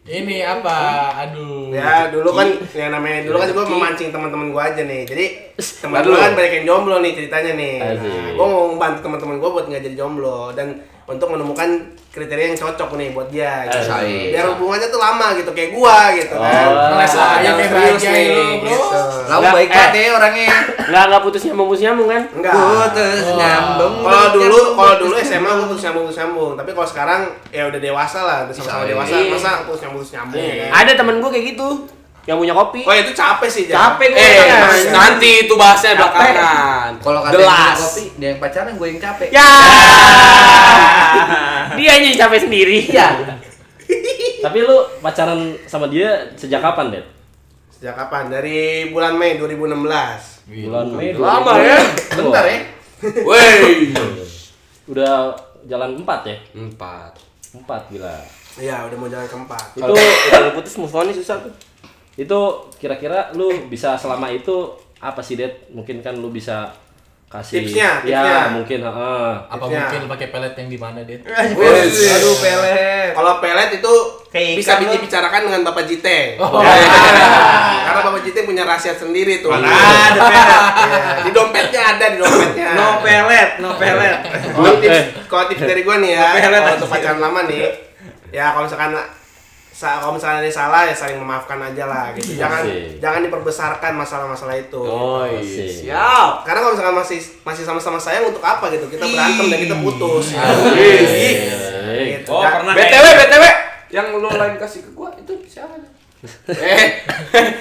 Ini apa? Aduh.
Ya dulu kan yang namanya dulu kan gue memancing teman-teman gue aja nih. Jadi teman gue
Aduh.
kan banyak yang jomblo nih ceritanya nih. Nah, gue mau membantu teman-teman gue buat nggak jadi jomblo dan untuk menemukan kriteria yang cocok nih buat dia. Gitu.
Asik.
Biar hubungannya tuh lama gitu kayak gua gitu kan.
Oh.
Ngeles aja
Yang
kayak
serius nih, gitu.
Lalu
Nggak,
baik
eh.
banget ya orangnya.
Enggak, enggak putus nyambung putus nyambung kan?
Enggak.
Putus nyambung.
Kalau dulu, kalau dulu SMA gue putus nyambung putus nyambung, tapi kalau sekarang ya udah dewasa lah, udah sama-sama
Iya.
dewasa, masa putus nyambung putus nyambung ya kan?
Ada temen gue kayak gitu. Yang punya kopi.
Oh itu capek sih.
Capek gue.
Eh,
kan.
nanti itu bahasnya belakangan.
Kalau kata yang punya kopi, dia yang pacaran gue yang capek.
Ya. Dia aja yang capek sendiri.
Iya.
Tapi lu pacaran sama dia sejak kapan, Det?
Sejak kapan? Dari bulan Mei 2016.
Bulan Mei.
Lama
2000.
ya?
Bentar ya.
Wey.
Udah jalan 4 ya?
Empat.
4 gila.
Iya, udah mau jalan keempat.
itu
Kalau putus move on susah tuh.
Itu kira-kira lu bisa selama itu apa sih Det? Mungkin kan lu bisa kasih
Tipsnya,
ya
tipsnya.
mungkin heeh.
Apa
Tipsnya.
mungkin pakai pelet yang di mana, Dit?
Aduh pelet.
Kalau pelet itu
Kayak
bisa
lu.
dibicarakan dengan Bapak Jiteng.
Oh.
Ya, Karena Bapak Jiteng punya rahasia sendiri tuh.
Mana ada pelet?
Iya, di dompetnya ada di dompetnya.
No pelet, no pelet.
Kalau tips, kalau tips dari gue nih ya,
Pelet
kalau untuk pacaran lama nih, ya kalau misalkan sa- kalau misalkan ada yang salah ya saling memaafkan aja lah gitu. Jangan
Asik.
jangan diperbesarkan masalah-masalah itu.
Oh
Asik.
iya. Siap.
Karena kalau misalkan masih masih sama-sama sayang untuk apa gitu? Kita berantem dan kita putus.
Asik.
Gitu.
Oh,
Dan-
pernah
BTW BTW yang lu lain kasih ke gua itu siapa? Eh.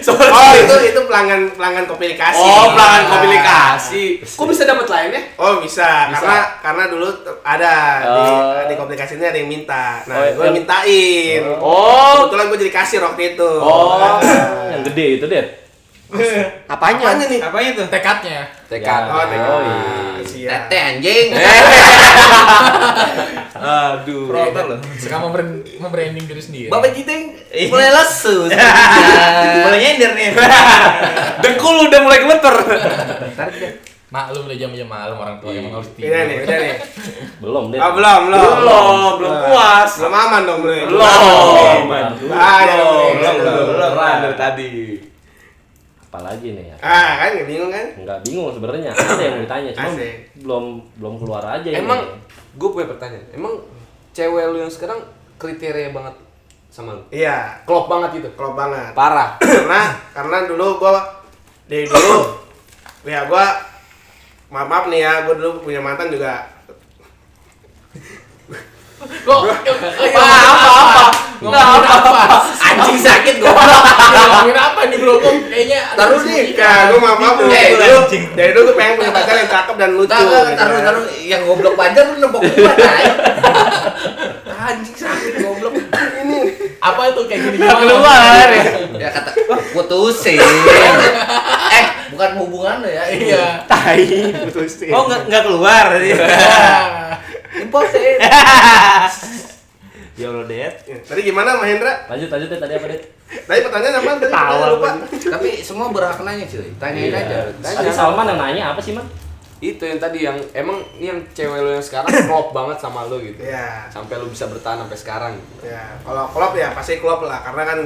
Oh itu itu pelanggan pelanggan komunikasi.
Oh, pelanggan komunikasi. Kok bisa dapat lainnya?
Oh bisa,
Bisa.
karena karena dulu ada
Oh.
di, di komunikasi ini ada yang minta. Nah,
Oh,
gue
yang-
mintain.
Oh.
Kebetulan gue jadi kasir waktu itu.
Oh.
Yang gede itu Det.
Apanya?
Apanya nih?
Apanya tuh?
Tekadnya.
Tekad.
Oh, TK.
Oh, iya.
Siap.
Tete anjing.
Aduh. Proper loh.
Suka membrand- membranding diri sendiri.
Bapak Jiteng mulai lesu.
Boleh nyender nih.
Dengkul udah mulai gemeter.
Maklum udah jam-jam malam orang tua emang harus tidur.
Udah nih, udah nih.
Belum Det.
Oh, belum, belum.
Belum, belum puas.
Belum aman dong, belum.
Belum.
Bahaya dong.
Belum, belum, belum. Keren dari tadi.
Apalagi nih ya?
Ah, kan nggak bingung kan?
Enggak bingung sebenarnya. Ada yang mau ditanya, cuma
Asik.
belum belum keluar aja ini.
Emang gue punya pertanyaan. Emang cewek lu yang sekarang kriteria banget sama lu?
Iya,
Klop banget gitu.
klop banget.
Parah.
karena karena dulu gua dari dulu ya gua maaf maaf nih ya gua dulu punya mantan juga
Kok?
Apa apa apa?
Ngomongin apa?
Anjing sakit gua.
Ngomongin apa nih bro? Kayaknya
Taruh nih, kan gua maaf maaf nih.
Eh,
Dari dulu, dari dulu gua pengen punya pacar yang cakep dan lucu.
Taruh,
gitu
taruh,
kan.
taruh. Yang goblok pajar lu nempok gua. Anjing sakit goblok.
Ini
apa itu kayak gini?
Keluar ya.
Ya kata putusin. eh, bukan hubungan lo ya.
Iya.
Tai putusin.
Oh, nggak nggak keluar tadi.
Imposin.
Ya Allah, Det.
Ya, tadi gimana Mahendra?
lanjut lanjut Det. tadi apa Det?
Tadi pertanyaan apa? Tadi pertanyaan lupa.
Tapi semua berhak nanya cuy. Tanyain
Iya.
aja.
Tadi Salman yang nanya apa sih, Man?
Itu yang tadi yang emang ini yang cewek lu yang sekarang klop banget sama lu gitu.
Iya.
Sampai lu bisa bertahan sampai sekarang.
Ya, kalau klop ya pasti klop lah karena kan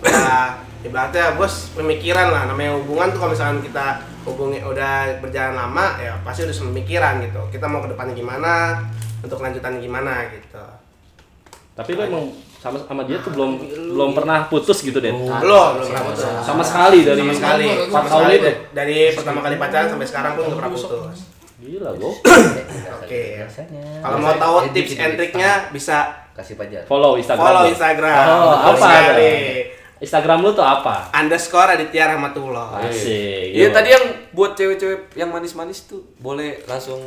udah ibaratnya bos pemikiran lah namanya hubungan tuh kalau misalkan kita hubungi udah berjalan lama ya pasti udah pemikiran gitu kita mau ke depannya gimana untuk lanjutannya gimana gitu
Tapi lu emang sama sama dia tuh belum belum pernah putus gitu, Det.
belum belum pernah putus
Sama sekali dari
sama sekali
empat
sama
tahun
sekali
itu.
da- dari pertama kali pacaran sampai sekarang pun nggak pernah putus
Gila, Bro.
oke kalau mau tahu tips and triknya bisa
kasih pajar.
Follow Instagram.
follow. Instagram
Oh, apa? Instagram lu tuh apa?
underscore Aditya Rahmatullah
Asik.
Iya tadi yang buat cewek-cewek yang manis-manis tuh boleh langsung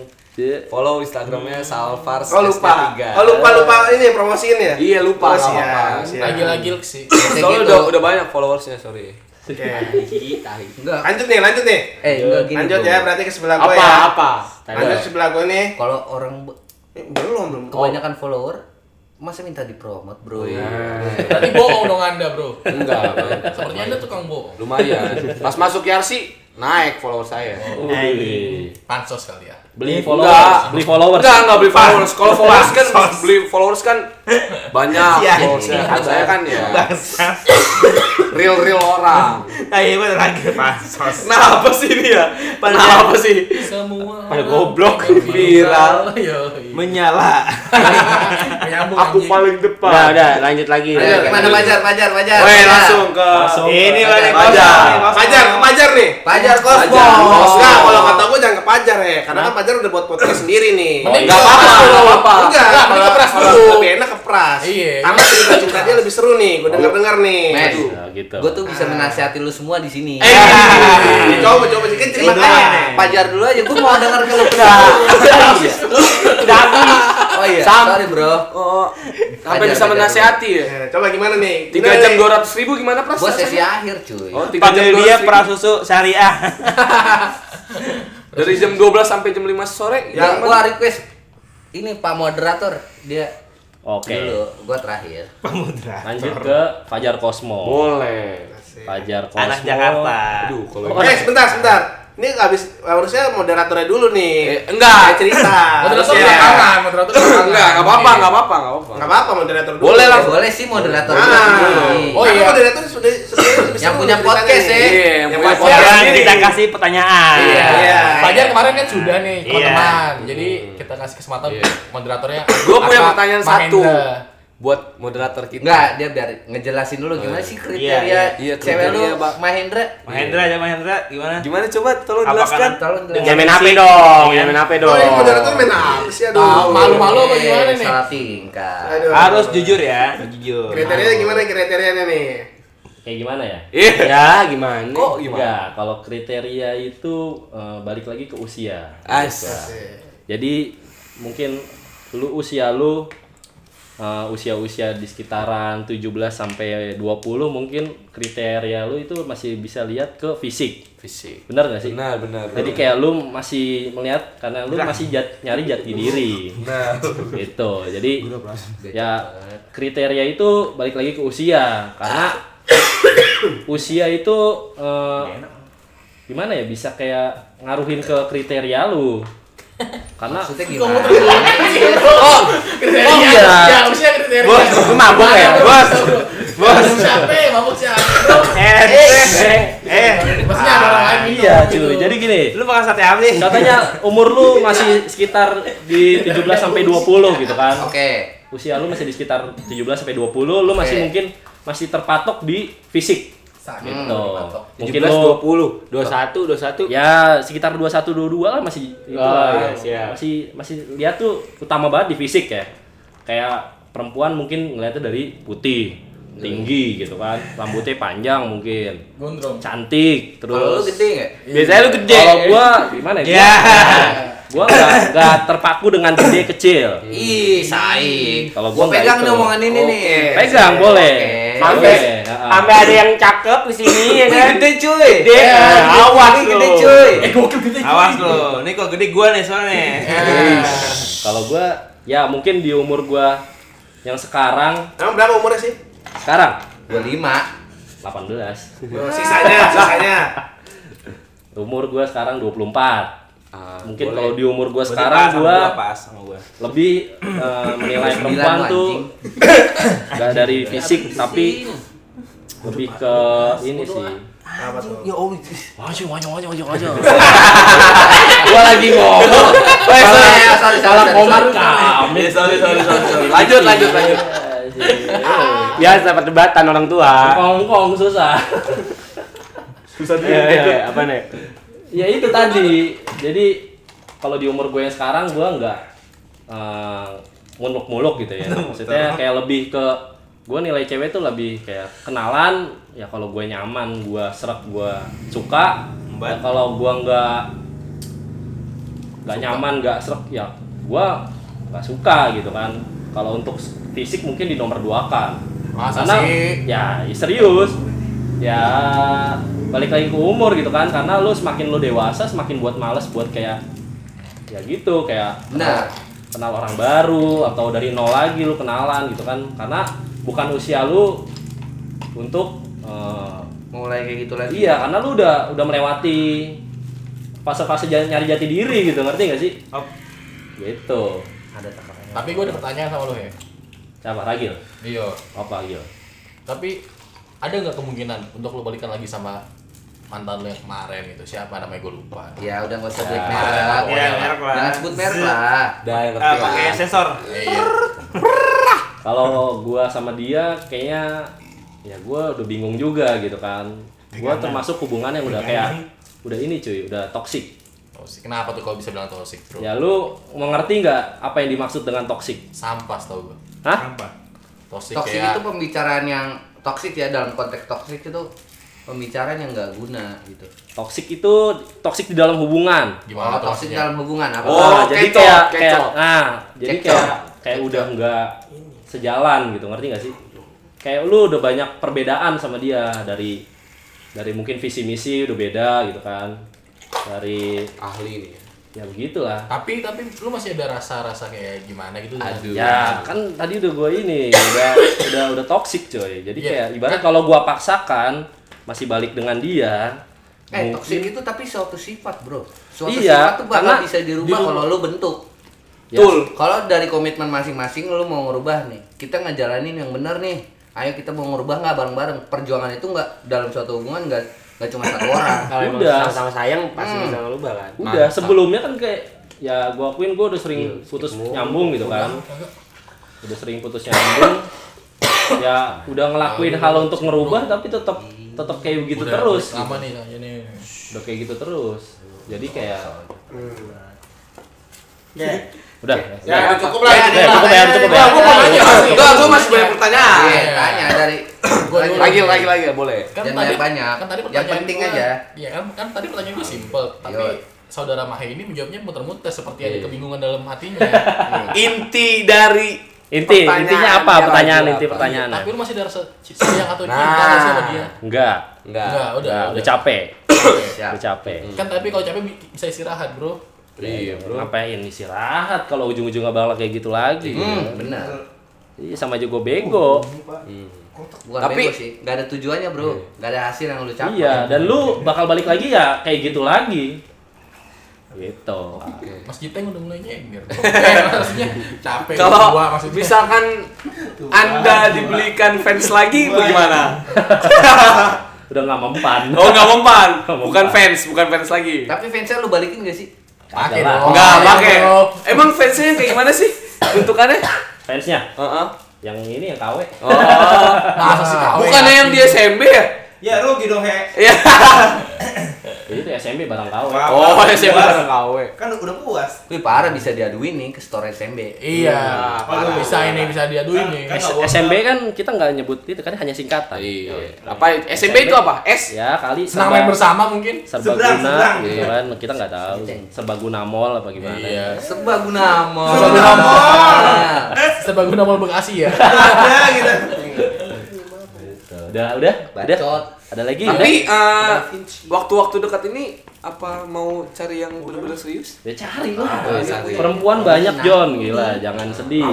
Follow Instagramnya Salvars
oh lupa
SD3.
oh lupa lupa ini promosiin ya
Iya lupa
Oh,
nggak apa-apa.
siap.
Lagi-lagi sih.
Soalnya
gitu.
udah udah banyak followersnya sorry.
Oke.
Enggak.
Lanjut nih, lanjut nih.
Eh, enggak gini.
lanjut ya, berarti ke sebelah gue
Apa
ya.
apa?
Lanjut sebelah gue nih.
Kalau orang
Eh, belum, belum.
kebanyakan follower masa minta dipromot, Bro?
Tadi bohong dong Anda, Bro.
Enggak.
Sepertinya Anda tukang bohong.
Lumayan. Pas masuk Yarsi naik follower saya.
Wih.
Pansos kali ya.
Beli
Enggak.
followers, beli followers.
Enggak, enggak beli followers. Kalau followers kan beli followers kan banyak followersnya. Kan saya kan ya real real orang.
Ah iya bener lagi pansos.
Kenapa sih ini ya? Kenapa sih?
Semua
Pada goblok.
Viral.
Yo.
Menyala.
Menyambung
Aku
anjing.
paling depan.
udah, lanjut lagi.
Ayo, gimana Pajar, Pajar, Pajar?
Weh,
Pajar.
langsung ke
Ini
Pajar,
balik
Pajar.
Pajar, nih.
Pajar Kosmos.
Pajar.
Enggak, kalau kata gue jangan ke Pajar ya. Karena kan Pajar udah buat podcast sendiri nih.
Enggak
ke
apa-apa,
Pras
enggak
dulu.
apa-apa.
Enggak,
mending ke Pras dulu.
lebih enak ke Pras.
Iya.
Karena cerita dia lebih seru nih. Gue denger-denger nih.
Men,
Nah, gitu.
gue tuh bisa menasihati lu semua di sini.
Eh, coba coba sih kan nih.
Pajar dulu aja, gue mau denger kalau
Udah habis.
Oh iya,
Sam.
sorry bro.
Oh, sampai
Pajar,
bisa
pajar.
menasehati ya?
Ya, Coba gimana nih?
Tiga jam
nih?
dua ratus ribu gimana pras?
Gue sesi akhir cuy.
Oh, tiga jam
Panggil
dua
dia prasusu syariah.
Dari jam 12 sampai jam 5 sore.
Ya,
Yang gue request ini Pak moderator dia
Oke.
dulu, gua terakhir.
Lanjut ke Fajar Cosmo.
Boleh.
Fajar Cosmo.
Anak Jakarta.
Aduh, kalau
Oh,
Eh, sebentar, sebentar. Ini habis harusnya moderatornya dulu nih.
Eh, enggak.
Saya cerita.
Moderator
Harusnya.
belakangan, moderator belakangan.
enggak, enggak apa-apa, enggak apa-apa, enggak apa-apa.
Nggak apa-apa moderator dulu.
Boleh lah.
Boleh sih moderator
Ah.
dulu.
Oh,
Karena
iya.
moderator sudah sudah lebih
Yang
seru
punya podcast, ya.
Iya, yang
Yang
punya podcast.
Kita kasih pertanyaan.
Iya. Iya.
Fajar kemarin kan sudah nih
Iya.
teman-teman. Jadi kita kasih kesempatan
Iya.
moderatornya.
Gua punya pertanyaan satu. Buat moderator kita.
Enggak, dia biar ngejelasin dulu gimana sih kriteria
Iya,
iya,
cewek lu. Mahendra.
Mahendra aja Mahendra gimana?
Gimana coba tolong jelaskan.
Tolong
Jangan main HP dong, jangan main HP dong.
Oh, moderator main apa sih? Aduh.
Malu-malu apa gimana nih?
Salah tingkah.
Harus jujur ya, jujur.
Kriterianya gimana kriterianya nih?
Kayak gimana ya?
Iya.
Ya, gimana?
Kok gimana?
Enggak, kalau kriteria itu eh, balik lagi ke usia.
As.
Jadi mungkin lu usia lu eh, usia-usia di sekitaran 17 sampai 20 mungkin kriteria lu itu masih bisa lihat ke fisik.
Fisik.
Benar gak sih?
Benar, benar.
Jadi kayak lu masih melihat karena lu masih jat, nyari jati diri.
Nah.
Gitu. Jadi ya kriteria itu balik lagi ke usia karena usia itu eh, gimana ya bisa kayak ngaruhin ke kriteria lu. Karena
Maksudnya gimana?
terus Oh, kriteria.
Oh, iya.
Ya, harusnya kriteria.
Bos, lu mabuk ya, bos.
Bos, siapa? ya? Mabuk siapa? Bro?
Eh, eh, eh.
Maksudnya ada orang lain
iya cuy. Jadi gini,
Lu makan sate apa sih?
katanya umur lu masih sekitar di 17 sampai 20 gitu kan.
Oke.
Usia lu masih di sekitar 17 sampai 20, lu masih mungkin masih terpatok di fisik.
Sakit.
Gitu.
terpatok.
Mungkin
17,
lu
20, 21, 21.
ya sekitar 21 22 lah masih itu
Oh,
lah
iya,
ya.
siap.
masih masih lihat tuh utama banget di fisik ya kayak perempuan mungkin ngeliatnya dari putih tinggi gitu kan rambutnya panjang mungkin
Gondrong.
cantik
Kalau lu
terus
gede nggak?
Biasanya lu gede.
kalau gua gimana ya
Ya.
gua nggak nggak terpaku dengan gede kecil
Ih, saik.
Kalau
gua pegang nih omongan ini nih.
pegang boleh
Oke.
Sampai. Sampai ada yang cakep di sini ya kan.
gede cuy.
Gede,
Ya,
eh, awas
ini gede
lu.
cuy.
Eh, gokil gede.
Awas lu. Nih kok gede gua nih soalnya.
kalau gua ya mungkin di umur gua yang sekarang
Emang berapa umurnya sih?
sekarang
25.
18
Oh, sisanya, sisanya.
umur gua sekarang 24
Ah,
mungkin
boleh.
kalau di umur gua
Berarti
sekarang
pas sama
gua
pas sama gua.
lebih eh, menilai perempuan
lu,
tuh gak dari fisik tapi lebih ke ini sih
Apa tuh?
wajah wajah wajah wajah wajah
Gua lagi ngomong.
Eh, sorry, ya, sorry, sorry, sorry,
komat
sorry.
kami
sorry, sorry, sorry, sorry. Lanjut, lanjut, lanjut.
Biasa perdebatan orang tua.
kongkong susah
Susah Iya, iya, iya. apa nih?
ya itu tadi jadi kalau di umur gue yang sekarang gue nggak eh, muluk-muluk gitu ya maksudnya kayak lebih ke gue nilai cewek tuh lebih kayak kenalan ya kalau gue nyaman gue serak gue suka. Ya kalau gue nggak nggak nyaman nggak serak ya gue nggak suka gitu kan. Kalau untuk fisik mungkin di nomor dua kan.
Masa
karena
sih?
ya ya serius. Ya balik lagi ke umur gitu kan. Karena lu semakin lu dewasa semakin buat males buat kayak ya gitu kayak
Benar.
kenal orang baru atau dari nol lagi lu kenalan gitu kan. Karena bukan usia lu untuk eh,
Mulai kayak gitu lagi.
iya karena lu udah udah melewati fase-fase nyari jati diri gitu ngerti gak sih
Oh.
gitu
Ada takarannya.
Tapi gue ada pertanyaan sama lo ya.
siapa Ragil
Iya.
apa Ragil
Tapi ada nggak kemungkinan untuk lo balikan lagi sama mantan lo yang kemarin gitu? Siapa namanya gue lupa.
Ya udah nggak usah
Ya,
sebut merek.
Ya, merek lah.
Jangan sebut merek lah.
Dah, yang
Ah,
ngerti
pakai
lah.
sensor.
Iya.
Kalau gua sama dia kayaknya ya gua udah bingung juga gitu kan gua termasuk hubungan yang udah kayak udah ini cuy udah toksik
Toxic. Kenapa tuh kalau bisa bilang toxic bro?
ya lu mengerti nggak apa yang dimaksud dengan toksik
Sampah tau gue.
hah
Apa?
Toxic,
Toksik
kayak
itu pembicaraan yang toksik ya dalam konteks toksik itu pembicaraan yang nggak guna gitu.
toksik itu toksik di dalam hubungan
gimana
oh,
maksudnya?
dalam hubungan apa?
Oh,
Nah, jadi kayak kayak nah jadi kayak kayak udah nggak sejalan gitu ngerti nggak sih kayak lu udah banyak perbedaan sama dia dari dari mungkin visi misi udah beda gitu kan dari
Ahli nih.
ya begitulah
Tapi tapi lu masih ada rasa-rasa kayak gimana gitu?
Aduh.
Ya kan tadi udah gue ini udah udah udah toxic coy. Jadi
Iya.
kayak ibarat kalau gue paksakan masih balik dengan dia.
Eh,
mungkin-
toksik itu tapi suatu sifat, Bro. Suatu
Iya,
sifat tuh bakal bisa dirubah
dirubah.
kalau lu bentuk.
Ya,
Betul.
Kalau dari komitmen masing-masing lu mau ngerubah nih, kita ngejalanin yang benar nih. Ayo kita mau ngerubah nggak bareng-bareng. Perjuangan itu nggak dalam suatu hubungan nggak nggak cuma satu orang.
Kalau
Udah.
sama-sama sayang pasti
Hmm.
bisa ngerubah kan.
Udah
Mantap.
sebelumnya kan kayak ya gue akuin gue udah sering
Iya,
putus nyambung gitu kan. Udah sering putus nyambung. ya udah ngelakuin hal untuk ngerubah tapi tetap tetap kayak begitu
Udah
terus.
Lama
gitu.
nih nanya nih.
Udah kayak gitu terus. Jadi kayak
Ya.
Udah.
Ya,
Ya,
cukup lah.
ya, cukup ya, cukup ya.
Gua mau nanya masih. Enggak, gua masih banyak pertanyaan.
Iya, tanya dari
Gua.
Lagi lagi lagi boleh.
Kan
Jangan
tadi
banyak-banyak.
Kan tadi
Yang
pertanyaan
penting
gua-
aja.
Iya kan kan tadi pertanyaan gue simpel, tapi
Yo.
saudara Mahe ini menjawabnya muter-muter seperti
Iya.
ada kebingungan dalam hatinya.
Inti dari
Inti,
Pertanyaan
intinya apa? Pertanyaan inti
apa?
pertanyaannya.
tapi lu masih ada rasa sayang atau cinta
Nah.
sama dia?
Enggak.
enggak.
Enggak, udah,
Udah,
udah.
udah capek. Udah capek.
Kan tapi kalau capek bi- bisa istirahat, Bro.
Iya, Bro.
Ngapain istirahat kalau ujung-ujungnya bakal kayak gitu lagi.
Hmm, benar.
Iya sama aja gue bego.
Bukan
Tapi-
bego sih, nggak ada tujuannya, Bro. Nggak ada hasil yang lu capai.
Iya, dan lu bakal balik lagi ya kayak gitu lagi. Gitu.
Mas Jiteng udah mulai nyengir. eh, maksudnya capek
Kalau
gua maksudnya.
misalkan Anda dibelikan fans lagi bagaimana?
Udah nggak mempan.
Oh, enggak mempan.
Nggak
Bukan
mempan.
fans, bukan fans lagi.
Tapi fansnya lu balikin gak sih?
Pakai dong.
Enggak, pakai. Emang fansnya kayak gimana sih? Bentukannya?
Fansnya
Heeh.
yang ini yang KW.
Oh.
Masa sih KW?
Bukannya yang di SMB ya?
Ya rugi dong, He.
Iya.
Itu SMP barang KW.
Oh, SMB bareng KW.
Kan udah puas.
Wih parah bisa diaduin nih ke store SMB.
Iya,
parah.
bisa ini bisa diaduin nih.
Kan-
S- SMB kan kita nggak nyebut itu kan hanya singkatan.
Iya. Apa SMB itu apa? S?
Ya kali
Senang main bersama mungkin.
Serbaguna gitu kan kita nggak tahu serbaguna mall apa gimana
Iya.
Serbaguna Mall.
Serbaguna Mall.
Nah,
Serbaguna Mall Bekasi ya.
Ada gitu.
udah udah udah ada lagi
Tapi eh, waktu-waktu dekat ini apa mau cari yang benar-benar serius?
ya cari lah
cari.
perempuan banyak John gila jangan sedih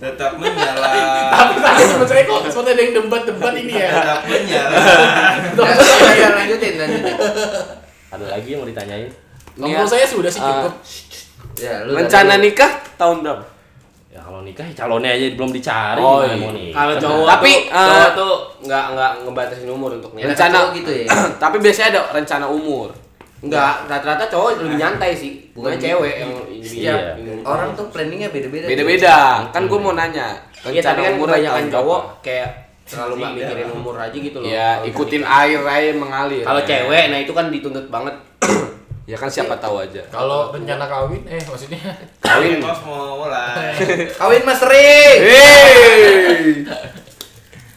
Tetap menyala.
Tapi tadi sebenarnya kok seperti ada yang debat-debat ini ya.
Tetap menyala.
Ya, ya, ya, lanjutin, lanjutin.
ada lagi yang mau ditanyain
Menurut saya sudah sih cukup.
Ya, lu
Rencana nikah tahun berapa?
Ya kalau nikah ya calonnya aja belum dicari
Oh,
gimana
iya.
mau nikah
Kalau cowok
Tapi,
tuh,
eh,
cowok tuh nggak nggak ngebatasin umur untuk nikah.
Rencana
cowok gitu ya?
Tapi biasanya ada rencana umur.
Enggak, rata-rata cowok lebih nyantai sih.
Bukan
cewek yang
Iya.
Orang tuh planningnya beda-beda.
Beda-beda. Kan gue mau nanya.
Iya, tapi kan kebanyakan cowok kayak terlalu nggak mikirin umur aja gitu loh.
Ya, ikutin air aja mengalir.
Kalau
Ya.
cewek, nah itu kan dituntut banget.
Ya kan siapa tahu aja.
Kalau rencana kawin, eh maksudnya
Kawin.
Bos mau mulai.
Kawin Mas.
Hei.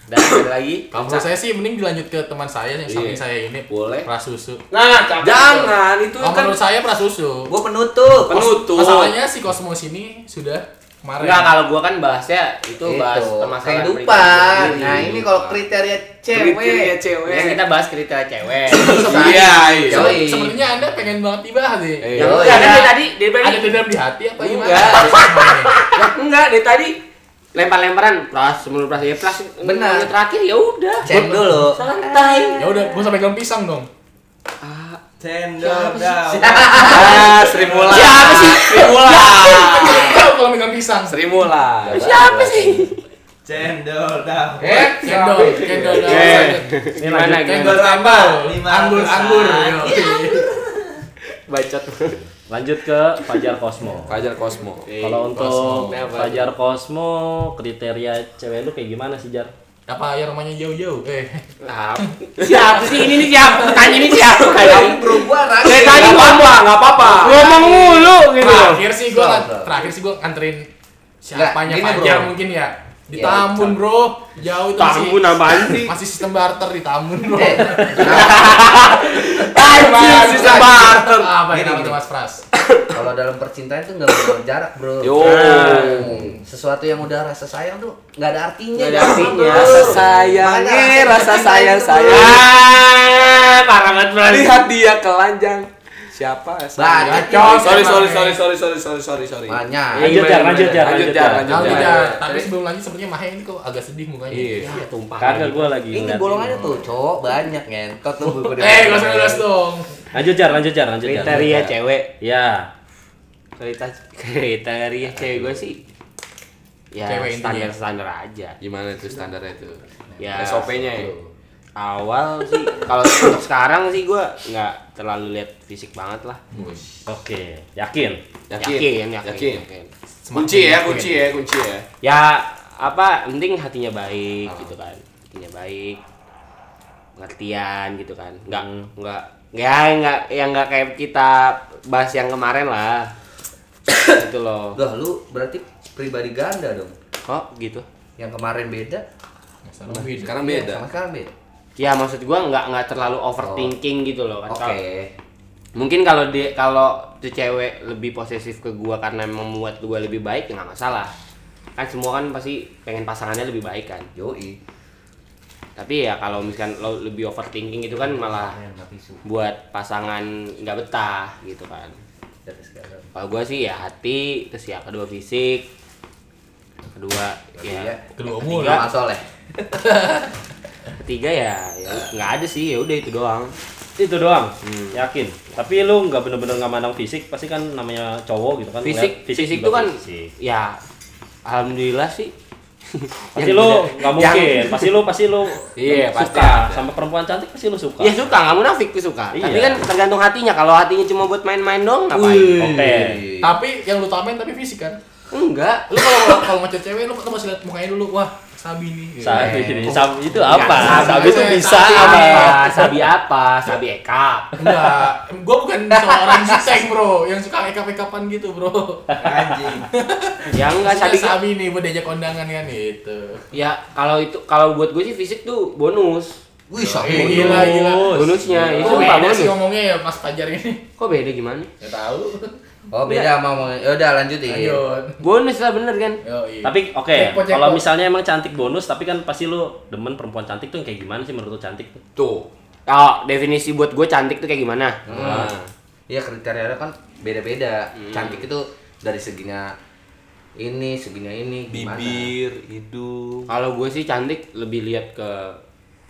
Dan ada lagi.
kalau menurut saya sih mending dilanjut ke teman saya yang samping
Iya.
saya ini
Boleh.
prasusu.
Nah.
Jangan, itu
Kalau
kan
menurut saya prasusu.
Gua penutup.
penutup.
Masalahnya si Kosmos ini sudah kemarin.
Enggak, kalau gua kan bahasnya itu bahas permasalahan
kehidupan. Nah, ini kalau kriteria cewek.
Kriteria cewek.
Yang kita bahas kriteria cewek.
Iya, iya.
Sepertinya Anda pengen banget dibahas nih.
Yang
Oh,
enggak
iya.
kan dari tadi dari tadi
Ada dendam di hati apa gimana?
Enggak. Ya, enggak dari tadi lempar-lemparan pras sebelum pras ya pras
Benar.
yang terakhir ya udah
Cek dulu.
santai
Ya udah, gua sampai pegang pisang dong.
Cendol daun.
Ah, Sri Mulan.
Siapa sih?
Sri Mulan.
Tahu kalau megang pisang.
Sri Mulan.
siapa sih
Cendol daun.
Eh, cendol, cendol.
Eh,
gimana
Cendol sambal,
Lima
anggur, anggur.
Iya.
yo.
bacot
lanjut ke Fajar Cosmo
Fajar Cosmo.
kalau untuk? Fajar Cosmo kriteria cewek lu kayak gimana sih Jar
Apa yang rumahnya jauh-jauh? Eh,
Nah, siapa sih ini nih siapa tanya ini
bro gua ragu.
Dari tadi ngomong
apa-apa, nggak apa-apa.
ngomong mulu gitu
terakhir sih
betul.
terakhir sih gua nganterin siapanya. Fajar mungkin ya. Di
Ya,
Tambun, Bro. Jauh itu
Tambun
masih
apaan sih?
masih sistem barter di Tambun, Bro.
Eh,
Anjir, sistem barter.
Apa
Gini,
yang
gini.
itu Mas Pras?
kalau dalam percintaan tuh nggak mengenal jarak bro.
Yo.
Hmm, Sesuatu yang udah rasa sayang tuh nggak ada artinya.
Nggak ada artinya.
Rasa sayang, eh, rasa sayang,
itu,
sayang.
bro.
Ah, parah banget berarti.
Lihat dia telanjang. Siapa?
Banyak,
Sorry, sorry, sorry, sorry, sorry, sorry, sorry, sorry, sorry.
Banyak.
Lanjut, Jar, lanjut, Jar,
lanjut, Jar. lanjut,
ya. Tapi sebelum lanjut sepertinya Mahe ini kok agak sedih mukanya.
Iya.
Iya.
tumpah
Kagak gue lagi
Ini golongannya tuh, cowok banyak ngentot lu buku
Eh, gak usah ngelas dong.
Lanjut jar, lanjut jar, lanjut jar.
kriteria cewek
Ya.
kriteria kriteria cewek gue sih ya
Cewek
standar standar aja
Gimana tuh standarnya tuh?
ya
SOP-nya ya?
Awal sih kalau untuk sekarang sih gue nggak terlalu lihat fisik banget lah
Oke, yakin.
Yakin?
yakin yakin,
Yakin?
yakin.
Kunci ya, kunci ya, kunci ya.
ya apa penting hatinya baik gitu kan hatinya baik pengertian gitu kan nggak nggak ya nggak yang nggak kayak kita bahas yang kemarin lah gitu loh
Dah lu berarti pribadi ganda dong.
kok gitu
Yang kemarin beda,
Sekarang beda.
Sekarang beda.
sama sekarang beda.
Ya maksud gua nggak nggak terlalu overthinking gitu loh kan
Oke.
Kalau- mungkin kalau dia kalau tuh cewek lebih posesif ke gua karena membuat gua lebih baik ya nggak masalah kan semua kan pasti pengen pasangannya lebih baik kan
Yoi.
tapi ya kalau misalkan lo lebih overthinking itu kan malah buat pasangan nggak betah gitu kan kalau gua sih ya hati terus ya kedua fisik kedua ya
Iya.
Kedua umur.
Soleh.
ketiga ya ya nggak ada sih ya udah itu doang
Itu doang.
Hmm.
Yakin. Tapi lu nggak bener-bener nggak mandang fisik, pasti kan namanya cowok gitu kan.
fisik
ngeliat
fisik,
juga
itu kan
fisik.
ya alhamdulillah sih
Pasti lu nggak mungkin. Pasti lu pasti lu
Iya, pasti
suka
ada.
sama perempuan cantik pasti lu suka.
ya suka nggak munafik tuh suka
Iya.
tapi kan tergantung hatinya kalau hatinya cuma buat main-main dong ngapain
Oke.
Tapi yang lu tamain tapi fisik kan?
enggak
Lu kalau kalau ngechat cewek lu tuh masih lihat mukanya dulu. Wah, sabi nih.
Sabi,
Eh,
sabi itu
Enggak,
apa?
sabi
Sabi itu bisa
sabi
apa?
apa sabi apa sabi eka
Enggak, gua bukan seorang jutek bro, yang suka ekap-ekapan gitu bro.
ya enggak
Sabi
sabi
sabi nih buat diajak kondangan kan itu.
ya kalau itu kalau buat gue sih fisik tuh bonus
Wih, sabi.
gila gila.
bonusnya itu
beda sih
bonus
ngomongnya ya Mas Fajar ini.
kok beda gimana
Ya tahu.
Oh, beda sama ngomongin. Ya udah lanjutin.
Lanjut.
bonus lah bener kan
Yo, iya.
Tapi oke,
Jackpot,
kalau misalnya emang cantik bonus, tapi kan pasti lu demen perempuan cantik tuh yang kayak gimana sih menurut lu cantik tuh?
Tuh.
oh definisi buat gue cantik tuh kayak gimana
Nah.
Iya kriterianya kan beda-beda.
Hmm.
Cantik itu dari seginya ini, seginya ini, gimana?
Bibir, hidung.
kalau gue sih cantik lebih lihat ke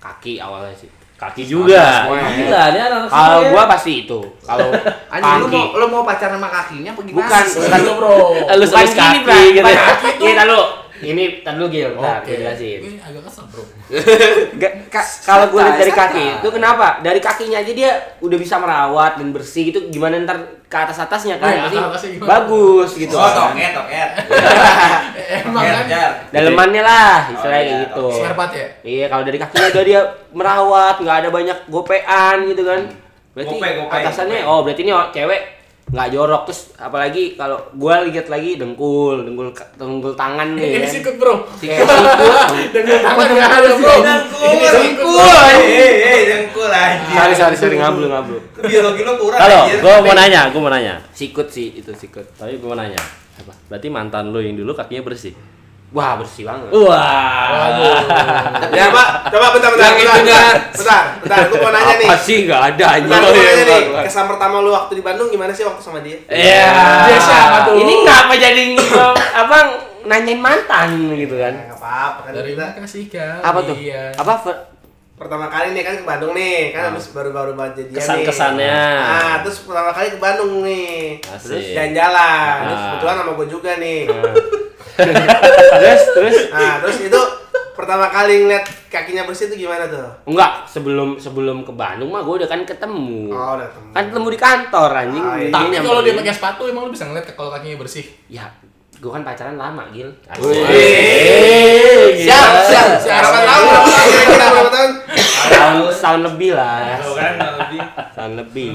kaki awalnya sih
Kaki juga.
semuanya.
Gila, ini anak
kalau gue pasti itu kalau
Anjing lu mau lu mau pacaran sama kakinya apa gimana?
bukan bukan
Lu bro.
lu
gini
kaki gitu.
bukan kaki ini tar lu ini tar lu Gil bentar
Oke.
gue jelasin
Ini agak kesel bro.
Ka- kalau gue lihat dari kaki itu kenapa dari kakinya aja dia udah bisa merawat dan bersih gitu gimana ntar ke atas atasnya kan
Iya,
pasti
gimana?
bagus gitu
Oh,
kan.
toket, toket.
Emang kan?
dalemannya lah istilahnya
iya,
kayak gitu
Spare part ya?
iya kalau dari kakinya udah dia merawat nggak ada banyak gopean gitu kan berarti
Gope, gope,
atasannya
gope.
oh berarti ini cewek nggak jorok terus apalagi kalau gua lihat lagi dengkul dengkul dengkul tangan nih
Ini
kan.
sikut bro.
Sikut.
Dengan tangan nggak ada bro. Ini sikut.
Hei, hei, dengkul anjir.
sorry sorry sorry ngablu ngablu
Biologi lo kurang
Halo, gua mau nanya, gua mau nanya.
sikut sih itu sikut
Tapi gua mau nanya. Apa? Berarti mantan lu yang dulu kakinya bersih.
Wah bersih banget
Wah.
Ya, Pak. Coba bentar bentar.
Yang
bentar, bentar, bentar, bentar. Gua mau nanya nih.
apa sih nggak ada
Bentar, gua mau nanya nih. Kesan pertama lu waktu di Bandung gimana sih waktu sama dia?
Iya.
Dia siapa tuh?
ini ngapa jadi apa nanyain mantan gitu kan
Enggak apa-apa kan
Dari
kita
kasih kan.
apa tuh
Iya.
apa
pertama kali nih kan ke Bandung nih, kan habis baru-baru banget jadian nih.
Kesan-kesannya.
Nah, terus pertama kali ke Bandung nih.
Asik.
Jalan-jalan. Terus
Ah.
kebetulan sama gue juga nih.
Terus terus
Nah, terus itu pertama kali ngeliat kakinya bersih itu gimana tuh?
enggak sebelum sebelum ke Bandung mah gue udah kan ketemu
Oh, udah ketemu.
kan ketemu di kantor anjing
Ah, iya.
Tapi kalau dia pakai sepatu emang lu bisa ngeliat kalau kakinya bersih.
ya gue kan pacaran lama gil
Siap, siap.
Berapa tahun? Berapa tahun? Tahun?
tahun lebih lah
kan lebih.
tahun lebih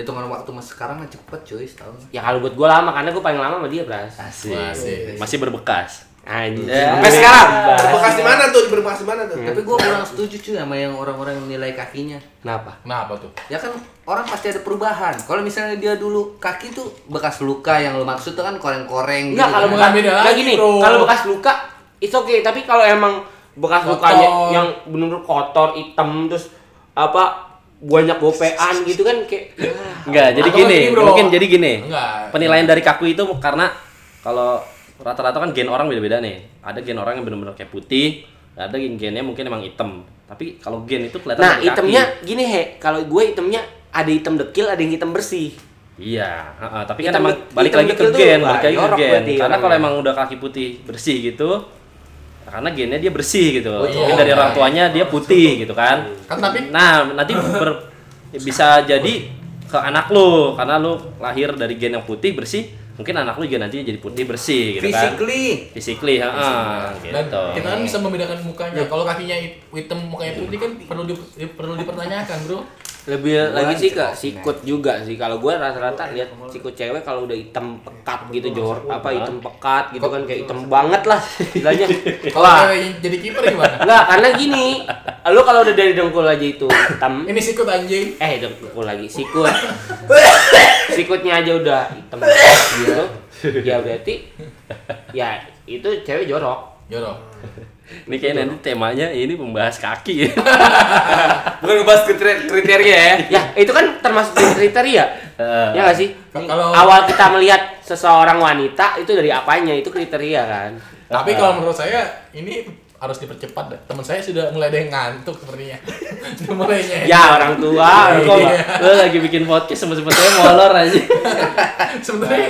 Hitungan waktu mas sekarang mah cepet cuy setahun.
ya kalau buat gue lama karena gue paling lama sama dia bras
Asik.
Asik.
Masih berbekas.
anjing
Ya.
Sampai sekarang. Berbekas di mana tuh? Berbekas di mana tuh?
Tapi gua kurang setuju cuy sama yang orang-orang yang nilai kakinya.
kenapa
Kenapa tuh?
Ya kan orang pasti ada perubahan. Kalau misalnya dia dulu kaki tuh bekas luka yang lu maksud tuh kan koreng-koreng
Enggak,
gitu
kalau
kan.
bukan beda
Nggak
lagi,
gini, kalau bekas luka itu oke, tapi kalau emang bekas
Kotor.
lukanya yang benar-benar kotor, hitam terus apa banyak gopean gitu kan kayak ya,
Enggak, jadi
Atau
gini,
bro.
mungkin jadi gini.
Enggak.
Penilaian dari kaku itu karena kalau rata-rata kan gen orang beda-beda nih. Ada gen orang yang benar-benar kayak putih, ada gen gennya mungkin emang hitam. Tapi kalau gen itu kelihatan
nah
dari kaki.
hitamnya gini he kalau gue hitamnya ada hitam dekil ada yang hitam bersih
Iya, heeh, tapi kan
Hitam-
emang balik lagi ke gen, balik lagi ke gen. Karena kalau emang udah kaki putih bersih gitu, karena gennya dia bersih gitu.
iya.
Mungkin dari orang tuanya dia putih gitu kan.
Kan tapi
Nah, nanti ber- bisa jadi ke anak lu karena lu lahir dari gen yang putih bersih, mungkin anak lu juga nanti jadi putih bersih gitu kan.
Physically.
Physically,
dan
gitu.
kita kan bisa membedakan mukanya. Kalau kakinya hit- hitam, mukanya putih kan perlu di- perlu dipertanyakan, Bro.
Lebih lagi sih ke sikut juga sih. Kalau gue rata-rata lihat sikut cewek kalau udah hitam pekat gitu jor. apa hitam pekat gitu kan kayak hitam banget lah istilahnya.
Kalau jadi kiper gimana?
enggak karena gini lu kalau udah dari dengkul aja itu hitam.
Ini sikut anjing.
eh dengkul lagi sikut. Sikutnya aja udah hitam gitu. Ya berarti ya itu cewek jorok.
Jorok.
Ini kayak nanti temanya ini membahas kaki.
Bukan ngebahas kriteria, ya.
ya itu kan termasuk kriteria. Ya nggak sih?
Kalau-
awal kita melihat seseorang wanita itu dari apanya? Itu kriteria kan?
Tapi kalau menurut saya ini harus dipercepat dah. Teman saya sudah mulai ada yang ngantuk sepertinya. Sudah mulai nyender.
ya orang tua.
Kok lu lagi bikin podcast sempet-sempetnya molor aja.
Sebenarnya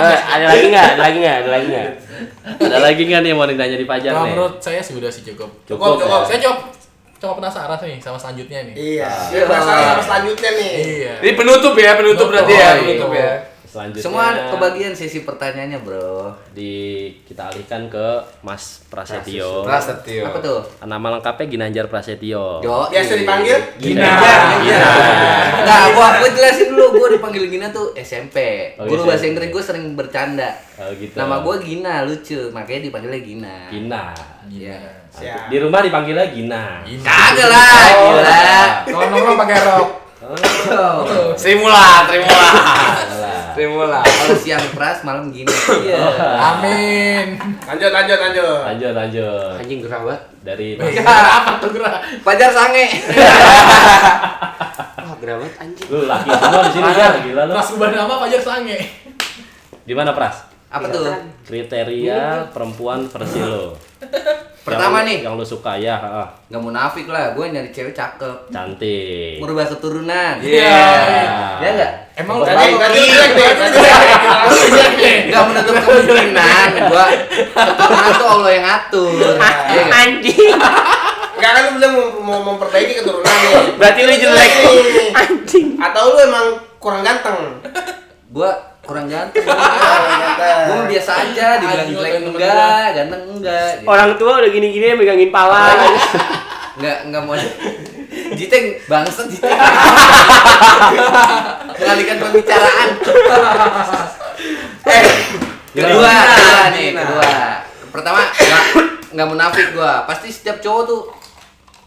Eh, ada lagi nggak? Ada lagi nggak? Ada lagi nggak
Ada lagi nggak nih yang mau ditanya di Pajar
kalau
nih?
menurut saya sudah sih cukup.
Cukup, cukup.
Saya coba coba penasaran nih sama selanjutnya nih.
Iya. Ini penasaran sama selanjutnya nih.
Iya.
Ini penutup ya, penutup berarti ya,
Oh,
penutup
iya.
ya.
Selanjutnya
Semua kebagian sesi pertanyaannya, Bro.
di kita alihkan ke Mas Prasetyo.
Prasetyo.
Apa tuh?
Nama lengkapnya Ginanjar Prasetyo.
Jo.
Biasa dipanggil
Gina.
Gina.
Nah, gua gua jelasin dulu, gua dipanggil Gina tuh SMP.
Oh,
Guru bahasa Inggris gua sering bercanda.
Oh gitu.
Nama gua Gina, lucu, makanya dipanggilnya Gina.
Gina.
Iya.
Di rumah dipanggilnya Gina.
Ini.
Kagak lah, gila.
Kalau nongkrong pakai rok.
Oh.
Sri Mulat.
Kalau siang pras, malam Gina. Iya.
Amin.
Lanjut, lanjut, lanjut.
Lanjut lanjut.
anjing gerawat
Dari
apa tuh gerak?
Pajar sange.
wah gerawat anjing
lu laki semua di sini ya, gila lu.
Ras ubah nama Fajar Sange.
Di mana Pras?
Apa tuh?
Kriteria perempuan versi lo.
Pertama
Yang-
nih.
Yang lu suka ya, heeh.
Gak munafik lah, gue nyari cewek cakep.
cantik.
Merubah keturunan.
Iya.
Ya enggak?
Emang
Tadi,
lu
tadi.
Enggak menutup kemungkinan gua keturunan tuh Allah yang ngatur. Iya nggak?
anjing
Enggak kan lu bilang mau, mau memperbaiki keturunan nih.
berarti lu jelek
Nih.
anjing
Atau lu emang kurang ganteng?
Gua kurang ganteng. Mah biasa aja, dibilang jelek enggak, ganteng enggak. gitu.
orang tua udah gini-gini megangin pala
Enggak enggak mau. Jiteng bangsat Jiteng. Mengalihkan pembicaraan. eh, kedua, kedua nih, kedua. Pertama, enggak enggak munafik gua. Pasti setiap cowok tuh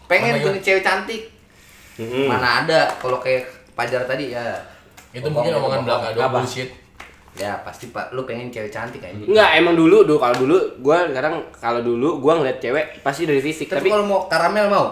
pengen punya cewek cantik.
Mm-mm.
Mana ada kalau kayak Pajar tadi ya.
itu mungkin omongan belaka doang bullshit.
Ya pasti pak, lu pengen cewek cantik kan?
Enggak, emang dulu dulu kalau dulu gua sekarang kalau dulu gua ngeliat cewek pasti dari fisik,
Tapi
tapi
kalau mau karamel mau?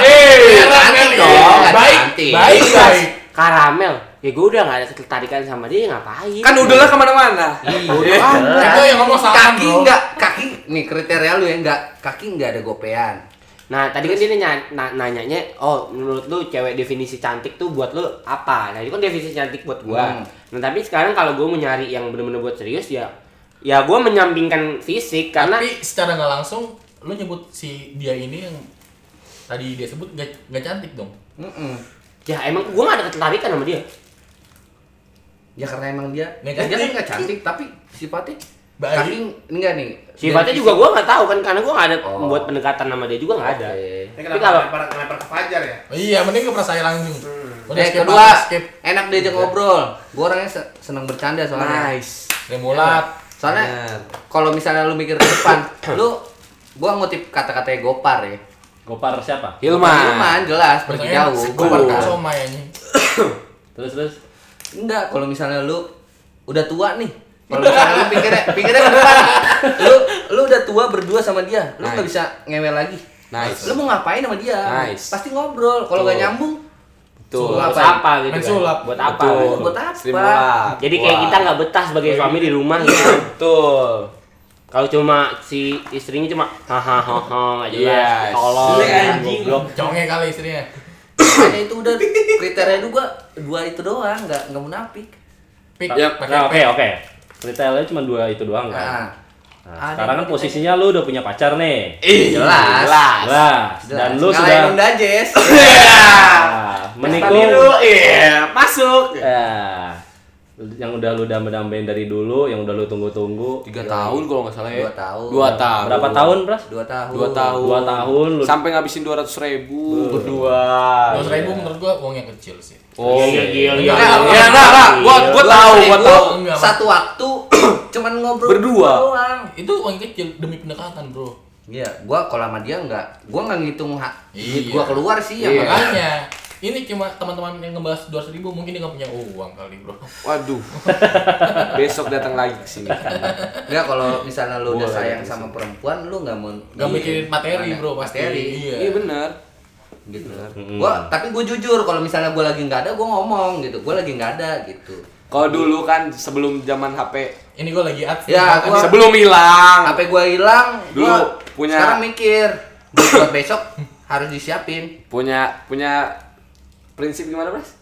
Eh,
cantik dong,
Baik, baik, baik.
karamel ya gua udah gak ada ketertarikan sama dia ngapain
kan udahlah ke mana-mana.
udah
Itu yang ngomong salah,
kaki
bro.
enggak, kaki nih kriteria lu ya enggak, kaki enggak ada gopean.
Nah, tadi kan dia nanya, na- nanyanya, oh menurut lu cewek definisi cantik tuh buat lu apa? Nah, itu kan definisi cantik buat gua.
Hmm.
Nah, tapi sekarang kalau gua mau nyari yang bener-bener buat serius ya ya gua menyampingkan fisik karena
Tapi secara nggak langsung lu nyebut si dia ini yang tadi dia sebut nggak nggak cantik dong.
Mm-mm.
ya emang gua gak ada ketertarikan sama dia.
Ya karena emang dia,
Nggak
dia
cantik.
kan enggak cantik tapi sifatnya
Baik.
kaki enggak nih.
Sifatnya juga gua nggak tahu kan karena gua gak ada
Oh.
membuat pendekatan sama dia juga nggak ada.
Ini
Tapi kalau-
lempar, ke Fajar ya?
Oh, iya, mending ke perasaan langsung. Udah
Eh
skip
kedua,
skip.
enak diajak ngobrol. Gua orangnya se- seneng bercanda soalnya.
Nice.
Remulat.
Soalnya kalau misalnya lu mikir ke depan, lu gua ngutip kata-katanya Gopar ya.
Gopar siapa?
Hilman.
Hilman jelas pergi jauh.
Gua
Gopar kan.
somai.
Terus terus.
Enggak, kalau misalnya lu udah tua nih. Kalau misalnya lu pikirnya pikirnya ke depan, lu lu udah tua berdua sama dia, lu nggak bisa ngewel lagi.
Nice.
Lu mau ngapain sama dia?
Nice.
Pasti ngobrol. Kalau nggak nyambung,
Tuh.
buat
Apa?
apa gitu kan?
sulap.
buat apa
Betul.
gitu.
buat apa?
Jadi kayak
Wah.
kita nggak betah sebagai suami di rumah gitu.
betul
Kalau cuma si istrinya cuma hahaha aja
Yes.
jelas, tolong,
Jelek anjing.
goblok.
Conge kali istrinya.
Makanya itu udah kriteria dua dua itu doang, nggak nggak munafik.
Pik,
oke oke. Kriteria cuma dua itu doang kan.
Nah,
Nah,
Ada
sekarang kan posisinya lu udah punya pacar nih.
jelas.
Jelas. Dan lu
Ngalahin
sudah
Unda Jess.
Nah, menikung.
iya masuk
Ya. Yang udah lu dambe-dambein dari dulu, yang udah lu tunggu-tunggu.
Tiga tahun kalau nggak salah ya.
Dua tahun.
Dua tahun.
Berapa tahun, Pras?
Dua tahun.
Dua tahun.
Dua tahun lu.
Sampai ngabisin dua ratus ribu berdua.
Dua ribu menurut gua uang yang kecil sih.
Oh,
Iya,
iya. Ya, enggak, enggak. Gua gua tahu, gua
Ribu,
tahu.
Enggak,
Satu waktu cuman ngobrol
Berdua.
doang.
Itu uang kecil demi pendekatan, Bro.
Iya, gua kalau sama dia enggak, gua enggak ngitung hak duit
Iya.
gua keluar sih
Iya.
Makanya ini cuma teman-teman yang ngebahas 200 ribu mungkin dia nggak punya uang kali bro
Waduh. Besok datang lagi ke sini.
Enggak kalau misalnya lu udah sayang
bisa.
sama perempuan lu enggak mau
nggak
iya,
mikirin materi
mana-
bro pasti
Materi.
iya
Iya benar.
gitu.
Mm-mm.
Gua tapi gua jujur kalau misalnya gua lagi nggak ada gua ngomong gitu. Gua lagi nggak ada gitu.
Kalau dulu kan sebelum zaman HP,
ini gue lagi aktif
Ya, gua-
sebelum hilang.
HP gua hilang,
Dulu
gua
punya-
sekarang mikir buat besok harus disiapin.
punya punya prinsip gimana, Bros?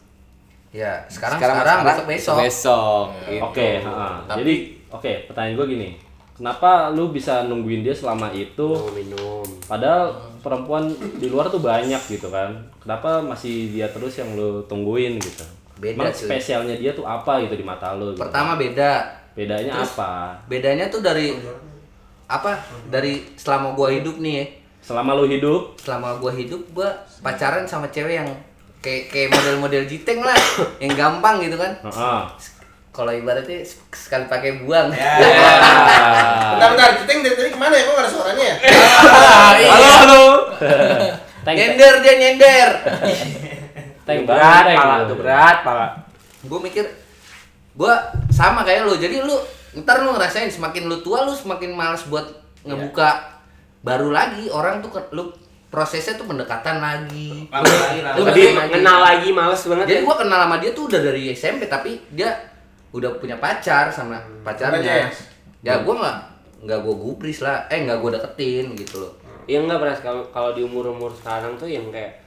Ya, sekarang sekarang, besok besok.
Besok. gitu.
Oke, heeh.
Tapi-
jadi oke, pertanyaan gue gini. Kenapa lu bisa nungguin dia selama itu?
Oh, minum.
Padahal perempuan di luar tuh banyak gitu kan. Kenapa masih dia terus yang lu tungguin gitu?
Beda,
Emang spesialnya dia tuh apa gitu di mata lu? Gitu?
Pertama beda.
bedanya
Terus-
apa?
Bedanya tuh dari apa? Dari selama gua hidup nih ya.
Selama lu hidup,
Selama gua hidup gua pacaran sama cewek yang kayak kayak model-model jiteng lah, yang gampang gitu kan.
heeh.
Kalau ibaratnya sek- sekali pakai buang.
Ya. Bentar, bentar, Citing dari tadi ke mana ya? Kok nggak ada suaranya ya?
Halo, halo.
Tank,
nyender dia nyender.
tank
berat pala tuh berat pala
gue mikir gue sama kayak lu jadi lu ntar lu ngerasain semakin lu tua lu semakin malas buat ngebuka baru lagi orang tuh lu prosesnya tuh pendekatan lagi
lagi, lagi.
lebih kenal lagi males banget
jadi
ya.
gua kenal sama dia tuh udah dari SMP tapi dia udah punya pacar sama pacarnya ya gua nggak nggak gua gubris lah eh nggak gua deketin gitu loh
Iya enggak beras kalau kalau di umur-umur sekarang tuh yang kayak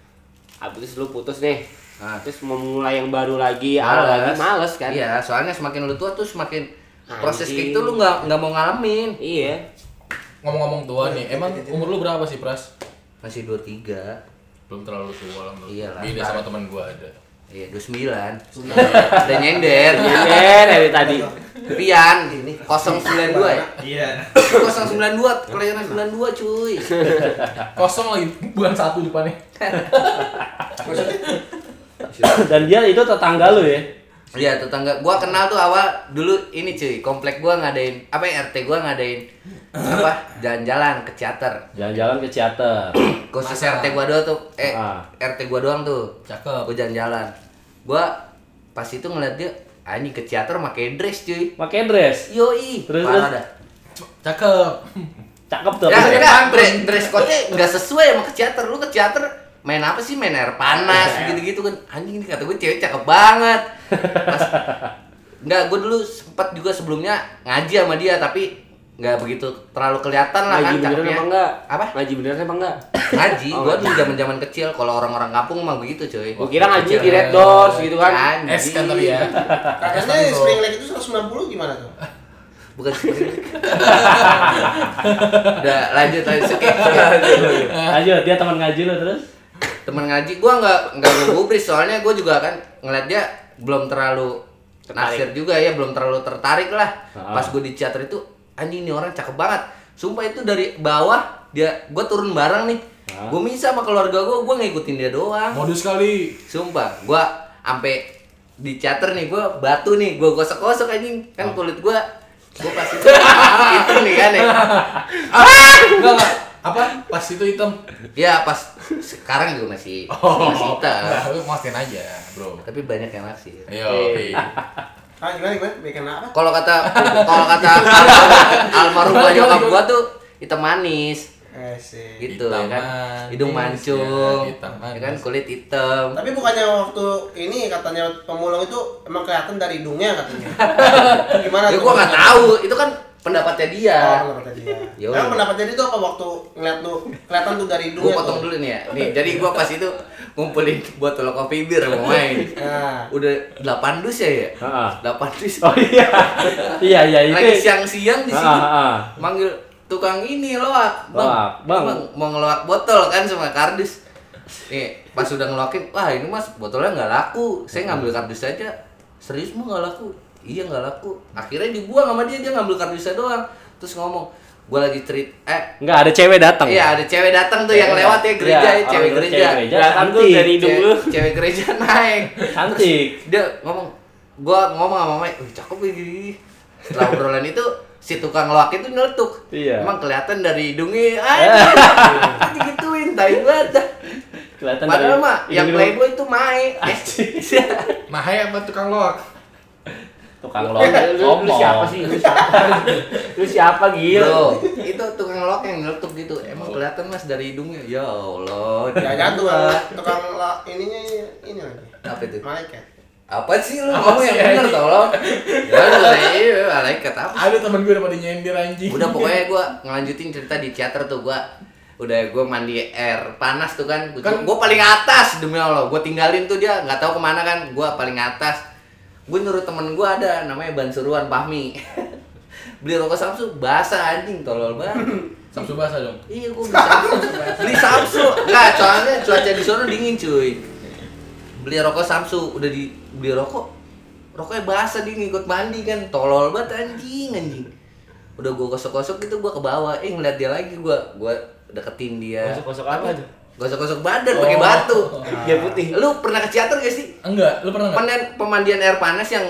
habis lu putus nih.
Nah.
Terus mau mulai yang baru lagi, awal lagi males kan?
iya soalnya semakin lu tua tuh semakin proses
Anjing.
kayak gitu lu nggak nggak mau ngalamin
Iya.
ngomong-ngomong tua nih emang umur lu berapa sih pras
masih 23
belum terlalu tua lah menurut
Iyalah.
gua. beda sama teman gua ada
Iya, 29. Udah nyender.
Iya dari tadi.
Pian, ini 092 ya?
Iya.
092, kelahiran 92 cuy.
kosong lagi bulan satu depannya
Dan dia itu tetangga lu ya?
Iya, tetangga gua kenal tuh awal dulu ini cuy, komplek gua ngadain apa ya RT gua ngadain apa? Jalan-jalan ke teater.
Jalan-jalan ke teater.
Khusus RT gua doang tuh, eh
Ah.
RT gua doang tuh.
cakep
Gua jalan-jalan. Gua pas itu ngeliat dia anjing ke teater pakai dress cuy.
Pakai dress.
Yoi,
Terus,
parah
terus?
dah.
cakep
Cakep tuh.
Ya, enggak, dress, dress code-nya enggak sesuai sama ke teater. Lu ke teater main apa sih? Main air panas gitu-gitu kan. Anjing ini kata gue cewek cakep banget. Pas, enggak, gue dulu sempat juga sebelumnya ngaji sama dia tapi nggak begitu terlalu kelihatan lah
Ngaji
kan
beneran
cakepnya.
apa enggak?
Apa?
Ngaji beneran apa enggak?
Ngaji,
Oh,
gua
ngaji.
dulu zaman-zaman kecil kalau orang-orang kampung mah begitu cuy.
Gua kira ngaji
Kecil.
di Red Doors gitu kan.
Es kan tapi ya
Katanya spring leg itu 190 gimana tuh?
Bukan Udah lanjut lanjut skip.
Lanjut, dia teman ngaji lu terus?
Temen ngaji gua nggak nggak ngegubris soalnya gua juga kan ngeliat dia belum terlalu naksir juga ya belum terlalu tertarik lah.
Ah.
pas gua di teater itu anjing ini orang cakep banget. Sumpah itu dari bawah dia gua turun bareng nih.
Ah.
gua bisa sama keluarga gua gua ngikutin dia doang.
Modus kali.
Sumpah gua sampai di teater nih gua batu nih gua gosok-gosok anjing. Kan kulit gua gua pas itu nih kan ya.
Enggak enggak apa? Pas itu hitam?
Ya pas sekarang juga masih
oh.
masih hitam.
Nah, lu mastiin aja bro.
Tapi banyak yang naksir.
Pi.
Ah gimana gimana? Bikin apa?
kalau kata kalau kata almarhum- nyokap
gimana?
gua tuh hitam manis.
Eh, sih.
gitu ya
Hitam
kan?
manis,
hidung mancung
ya, hitam
ya kan? kulit hitam.
Tapi bukannya waktu ini katanya pemulung itu emang kelihatan dari hidungnya katanya. Gimana
ya gua nggak tahu. Itu kan pendapatnya dia
Oh, pendapatnya dia.
Ya udah.
pendapatnya dia itu apa waktu ngeliat lu kelihatan tuh dari
gue
hidungnya
potong
tuh?
dulu nih ya nih jadi gua pas itu ngumpulin botol kopi bir mau main
Nah,
udah 8 dus ya ya
Heeh.
8 dus
Oh iya. iya iya itu.
lagi siang-siang di
Ah,
sini
ah, ah.
manggil tukang ini loak bang,
Loak, Bang.
mau ngeloak botol kan sama kardus nih pas udah ngeloakin wah ini mas botolnya nggak laku saya ngambil kardus aja serius mau nggak laku iya nggak laku akhirnya dibuang sama dia dia ngambil kardusnya doang terus ngomong gua lagi cerit eh
Enggak ada cewek datang.
iya ada cewek datang tuh yang lewat ya gereja
Iya,
ya cewek gereja
cewek gereja.
Kelihatan tuh
Cantik.
dari hidung lu.
cewek, cewek gereja naik
Cantik.
dia ngomong gua ngomong sama mama wih cakep ya gini setelah obrolan itu si tukang loak itu nyeletuk
Iya.
emang kelihatan dari hidungnya aja digituin tai banget dah.
Kelihatan
padahal
dari
mah yang playboy itu Mae
Mahaya apa tukang loak?
Tukang lo.
Lu, lu
ngomong.
siapa sih? Lu siapa? lu siapa gila?
bro itu tukang loak yang nyeletuk gitu emang kelihatan mas dari hidungnya ya Allah
jangan tuh
gua.
tukang la, ininya ini lagi.
apa itu
Malaikat.
apa sih lu
Apa
kamu
sih,
yang bener tolong ya lu iya malaikat apa
Ada temen gue udah pada nyender anjing.
udah pokoknya gue ngelanjutin cerita di teater tuh gue udah gue mandi air panas tuh kan gue
Kan-
paling atas demi allah gue tinggalin tuh dia nggak tahu ke mana kan gue paling atas gue nyuruh temen gue ada namanya Bansuruan Pahmi. Beli rokok Samsu basah anjing tolol banget.
Samsu basah dong.
iya gue beli Samsu. Beli Samsu. Nggak soalnya cuaca di sana dingin cuy. Beli rokok Samsu udah di beli rokok. Rokoknya basah dia ngikut mandi kan. Tolol banget anjing anjing. Udah gue gosok-gosok gitu gue ke bawah. Eh ngeliat dia lagi gue gue deketin dia.
Gosok-gosok apa? tuh?
Gosok-gosok badan pakai
Oh.
batu
Dia putih.
lu pernah ke teater gak sih
Enggak, lu pernah enggak?
Pemandian, pemandian air panas yang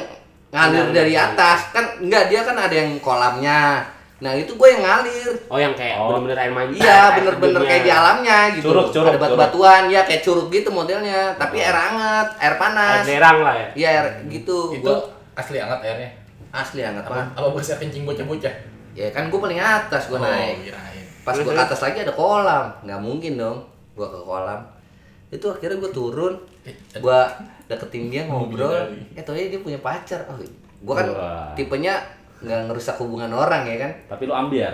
ngalir dari atas kan enggak dia kan ada yang kolamnya nah itu gue yang ngalir
Oh yang kayak
Oh.
bener-bener air mandi.
Iya
air
bener-bener kayak di alamnya gitu.
Curug, curug,
Ada batu-batuan, ya kayak curug gitu modelnya, tapi air hangat, air
Air
panas.
nerang lah ya.
Iya air gitu.
Itu
Gua
asli hangat airnya.
asli hangat
Apa apa bos air kencing bocah-bocah?
Ya kan gue paling atas gue
Oh,
naik.
kirain.
Pas gue ke atas lagi ada kolam, nggak mungkin dong. Gue ke kolam. Itu akhirnya gue turun, gue deketin dia ngobrol. Eh tau dia punya pacar. Oh, gue kan
Wah.
tipenya nggak ngerusak hubungan orang ya kan.
Tapi lu ambil.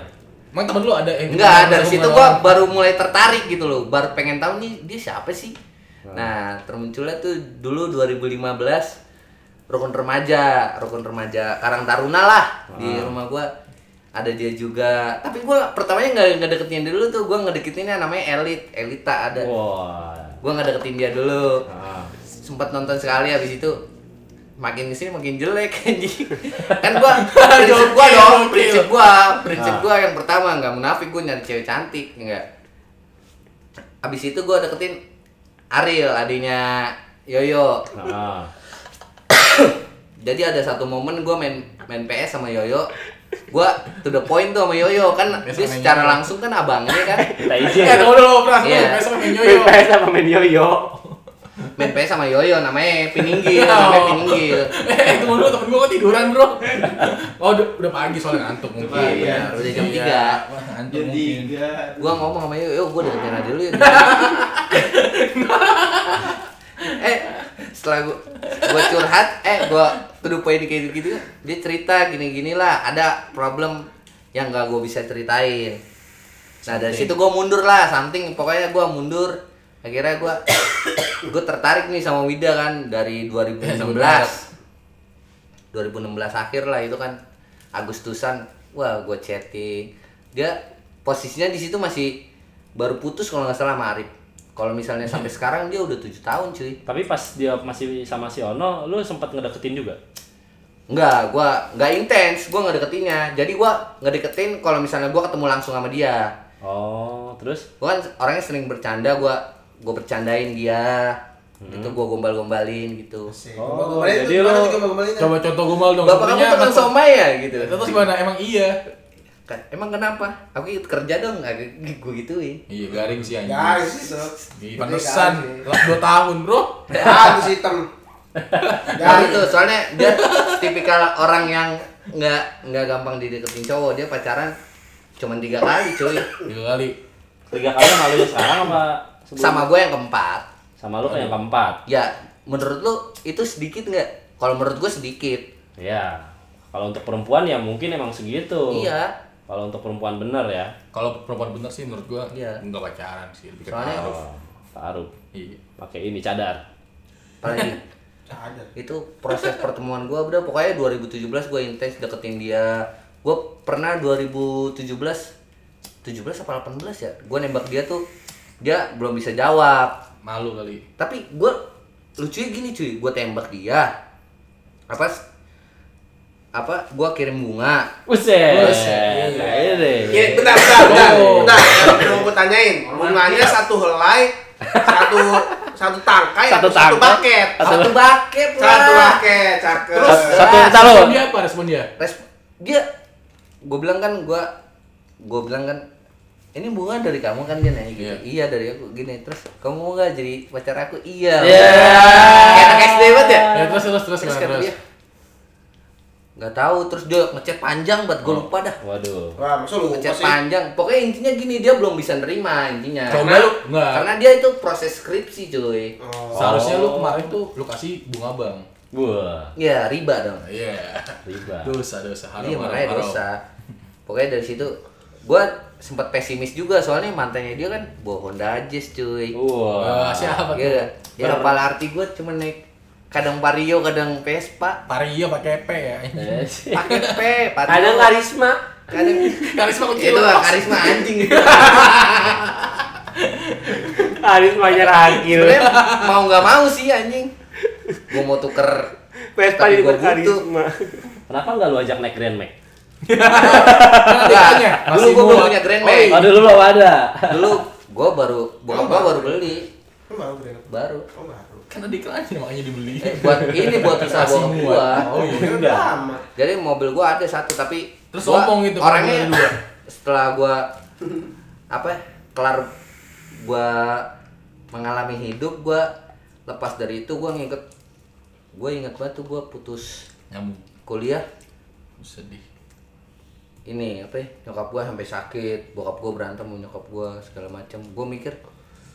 Emang temen lu ada yang
Enggak, dari situ
orang?
gua baru mulai tertarik gitu loh. Baru pengen tahu nih dia siapa sih. Nah, termunculnya tuh dulu 2015 rukun remaja, rukun remaja Karang Taruna lah di rumah gua. Ada dia juga. Tapi gua pertamanya nggak nggak deketin dia dulu tuh. Gua ngedeketinnya namanya Elit, Elita ada.
Wah.
Gua nggak deketin dia dulu.
Ah.
Sempat nonton sekali habis itu makin ke sini makin jelek anjing kan gua prinsip gua dong prinsip gua prinsip gua yang pertama nggak munafik gua nyari cewek cantik enggak habis itu gua deketin Ariel adiknya Yoyo
Ah.
jadi ada satu momen gua main main PS sama Yoyo gua to the point tuh sama Yoyo kan
PS
dia secara
Yoyo.
langsung kan abangnya kan
Kita izin.
Eh, tunggu dulu, pernah
Iya.
lu sama main
Main
yoyo.
PS sama main yoyo.
main PS sama Yoyo namanya Pininggil namanya Pininggil
Eh, tunggu dulu, temen gua kok tiduran, Bro. Oh, udah, udah pagi soalnya ngantuk mungkin.
iya udah jam 3
Wah, ngantuk mungkin.
gua ngomong sama Yoyo, gua deketin aja dulu ya. Eh, setelah gua curhat, eh gua tuduh poin kayak gitu, dia cerita gini-gini lah, ada problem yang gak gua bisa ceritain. Nah dari situ gua mundur lah, something pokoknya gua mundur. Akhirnya gua gua tertarik nih sama Wida kan dari 2016. 2016 akhir lah itu kan Agustusan wah gue chatting dia posisinya di situ masih baru putus kalau nggak salah sama Arif kalau misalnya sampai sekarang dia udah tujuh tahun cuy
Tapi pas dia masih sama si Ono, lu sempat ngedeketin juga.
Enggak, gua nggak intens, gua nggak deketinnya. Jadi gua nggak deketin kalau misalnya gua ketemu langsung sama dia.
Oh, terus
Gua kan orangnya sering bercanda, gua gua bercandain dia. Itu gua gombal-gombalin gitu.
Oh,
Gombalin
jadi lu-?
Coba contoh gombal dong.
Bapak kamu tukang
apa-
somai ya gitu.
Terus gimana? Emang iya.
Kan, Emang kenapa? Aku ikut kerja dong, gue gituin.
Iya, garing sih anjing.
Ya, itu.
Ih, Pantesan, kelas 2 tahun, Bro.
Ya, itu hitam.
Nah itu soalnya dia tipikal orang yang nggak nggak gampang dideketin cowok. Dia pacaran cuman tiga kali cuy.
Tiga kali.
Tiga kali sama lu yang sekarang apa?
Sama gue yang keempat.
Sama lu yang keempat.
Ya, menurut lu itu sedikit nggak? Kalau menurut gue sedikit.
Iya. Kalau untuk perempuan ya mungkin emang segitu.
Iya.
Kalau untuk perempuan bener ya.
Kalau perempuan bener sih menurut gua
Iya.
nggak pacaran sih lebih ke
Soalnya-
taruh.
Oh, taruh.
Iya.
Pakai ini cadar.
Apalagi
Ada.
itu proses pertemuan gue udah pokoknya 2017 gue intens deketin dia gue pernah 2017 17 apa 18 ya gue nembak dia tuh dia belum bisa jawab
Malu kali.
tapi gue lucunya gini cuy gue tembak dia apa apa gue kirim bunga
Buset.
Buset.
Ya, bentar, bentar, bentar, bentar. Mau gue tanyain, bunganya satu helai, satu satu tangkai,
Satu
atau satu
tangkai.
paket?
satu bucket lah
Satu paket, cakep.
Terus satu entar lu.
Respon dia apa? Respon dia?
Res- dia gue bilang kan gue gue bilang kan ini bunga dari kamu kan dia nanya gitu
Iya.
iya dari aku gini terus kamu mau nggak jadi pacar aku iya
Iya.
kayak anak SD banget ya
Ya terus terus terus
terus kata
terus.
Nggak tahu terus dia ngechat panjang buat gue lupa dah
Waduh.
Wah, masa lu
ngechat
sih?
panjang pokoknya intinya gini dia belum bisa nerima intinya
Coba
karena,
lu enggak.
karena dia itu proses skripsi cuy
Oh.
Seharusnya lu kemarin tuh lu kasih bunga bang.
Wah,
ya riba dong
Iya.
riba.
Dosa dosa. Haram,
iya
haram,
makanya
haram.
dosa pokoknya dari situ gue sempat pesimis juga soalnya mantannya dia kan bawa Honda Jazz cuy
Wah.
Wah, siapa tuh?
Iya, ya apalah arti gue cuma naik kadang Vario, kadang Vespa,
Vario pakai P ya.
Pakai P, Vario.
Kadang karisma.
kadang
Karisma kecil.
itu lah karisma anjing.
Karismanya Ragil.
Sebenarnya mau nggak mau sih anjing. Gue mau tuker
Vespa
gua butuh.
karisma.
Kenapa nggak lu ajak naik Grand Max?
Enggak, dulu gue belum punya Grand
Oh,
Max.
iya.
Oh, dulu belum ada.
Dulu gue baru, bokap gue baru beli,
baru beli?
baru.
Oh, baru.
Kan ada iklannya makanya dibeli.
Eh, buat ini buat usaha bokap gue.
Oh iya.
Ini udah.
Jadi mobil gue ada satu tapi
Terus
gua
sombong gitu,
orangnya
dua.
setelah gue apa ya, kelar gue mengalami hidup gue lepas dari itu gue nginget gue inget banget tuh gue putus
Nyambung.
kuliah
Sedih.
ini apa ya nyokap gue sampai sakit bokap gue berantem sama nyokap gue segala macam gue mikir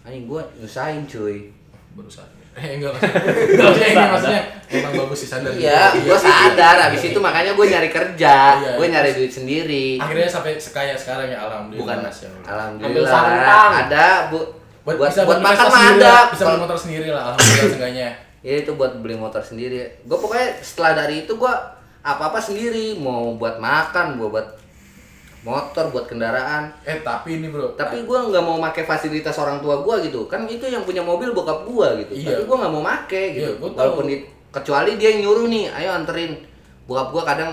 anjing gue nyusahin cuy
Berusaha. Eh enggak maksudnya. Enggak maksudnya ini maksudnya. emang bagus sih sadar.
iya gue sadar. Abis itu makanya gue nyari kerja.
Iya,
gue
iya.
nyari duit sendiri.
Akhirnya sampai sekaya sekarang ya alhamdulillah.
bukan
Mas, ya
alhamdulillah. Ada bu.
Buat,
buat
bisa
buat makan mah ada.
bisa beli motor sendiri lah alhamdulillah seenggaknya.
Ya itu buat beli motor sendiri. Gue pokoknya setelah dari itu gue apa apa sendiri. Mau buat makan gue buat motor buat kendaraan
eh tapi ini bro
tapi gue nggak mau make fasilitas orang tua gue gitu kan itu yang punya mobil bokap gue gitu
Iya.
tapi gue nggak mau make gitu
Iya, gua
walaupun di- kecuali dia yang nyuruh nih ayo anterin bokap gue kadang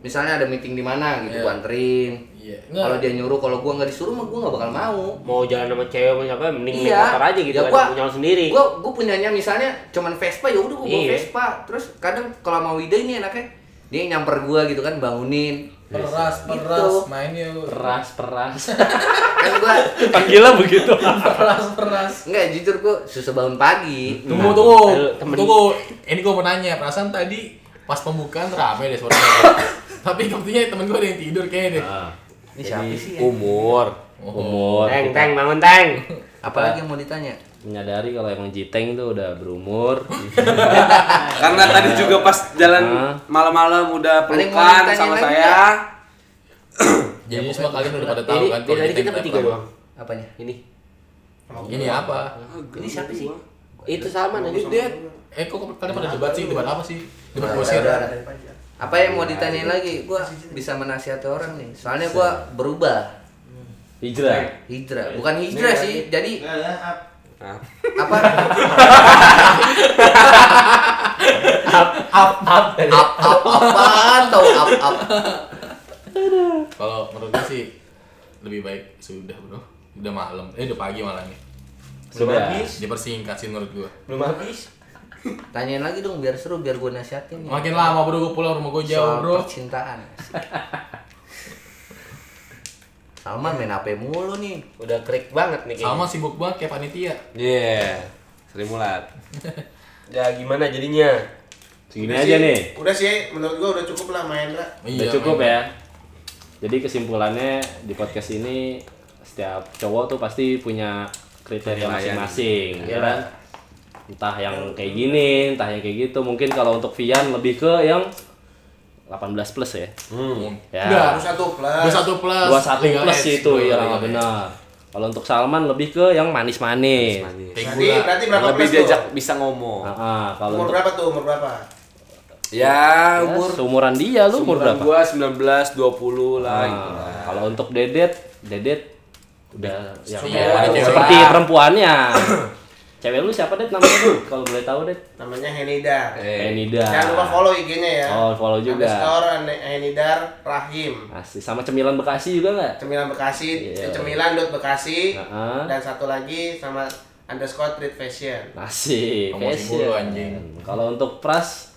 misalnya ada meeting di mana gitu
Iya.
gue anterin
iya
kalau dia nyuruh kalau gue nggak disuruh mah gue nggak bakal mau
Mau jalan sama cewek sama siapa mending naik
Iya.
motor aja gitu
Ya, gua-
punya sendiri.
Gua gua punyanya misalnya cuman Vespa ya udah gua bawa
Iya.
Vespa. Terus kadang kalau mau Wida ini enaknya dia yang nyamper gua gitu kan bangunin.
Peras
Gitu.
peras main yuk
Peras, peras.
Kan gua
Panggilnya begitu.
peras peras
enggak jujur gua susah bangun pagi.
tunggu tunggu
Ayo, temen-
tunggu ini gue mau nanya perasaan tadi pas pembukaan rame deh suaranya tapi kebetulan temen gue ada yang tidur kayaknya deh
Nah,
Ini siapa sih ya?
Umur.
umur.
Teng, teng, bangun teng.
Apalagi yang mau ditanya?
Menyadari kalau emang Jiteng tuh udah berumur.
Karena tadi juga pas jalan malam-malam udah pelukan
ditanya
sama saya.
jadi semua kalian udah pada tahu
Ini
kan
dari
kalau kita
bertiga doang.
Apanya?
Ini.
ini apa
Ini siapa sih?
Itu Salman aja.
dia eh kok kalian pada debat sih debat apa sih debat
Udah,
kusir
udah. Apa yang mau ditanyain lagi? Gua bisa menasihati orang nih. Soalnya gua berubah.
Hijrah.
Hijrah, bukan hijrah sih. Jadi Apa?
up up
Up up apaan tau up up.
kalau menurut gue sih lebih baik sudah bro udah malam eh udah pagi malah nih
Sudah.
dipersingkat sih menurut gue
Belum habis.
Tanyain lagi dong biar seru biar gue nasihatin nih.
makin lama bro gue pulang rumah gue jauh
Soal
bro
percintaan. Salman main HP mulu nih.
Udah klik banget nih
sama
kayaknya.
sibuk banget kayak panitia
Iya. Sri Mulat.
Ya gimana jadinya?
Segini
Udah
aja
sih,
nih.
Udah sih, menurut gua udah cukup lah main lah.
Udah cukup ya. Jadi kesimpulannya di podcast ini setiap cowok tuh pasti punya kriteria masing-masing ya kan entah yang kayak gini entah yang kayak gitu mungkin kalau untuk Vian lebih ke yang 18 plus ya ya
Enggak.
Harus satu plus.
Dua satu plus.
21
legal
plus
age,
itu ya
legal age.
benar kalau untuk Salman lebih ke yang manis-manis
Berarti, berarti berapa
lebih
plus
diajak
tuh?
bisa ngomong.
Ah, ah, kalau
Umur
untuk
berapa tuh? Umur berapa?
Ya,
ya,
umur
seumuran dia lu umur berapa
gua 19 20 lah
Ah,
gitu lah.
kalau untuk Dedet Dedet udah
Iya, cewek.
seperti perempuannya cewek lu siapa Det namanya tuh kalau boleh tahu Det
Namanya Henidar.
Eh,
Enida
Jangan lupa follow IG-nya ya.
oh follow juga
Underscore Henidar Rahim.
Asli sama cemilan Bekasi juga nggak
Cemilan Bekasi,
Iya.
cemilan dot Bekasi,
Heeh.
dan satu lagi sama underscore treat fashion.
Asik,
Promosi
fashion.
anjing.
Kalau untuk Pras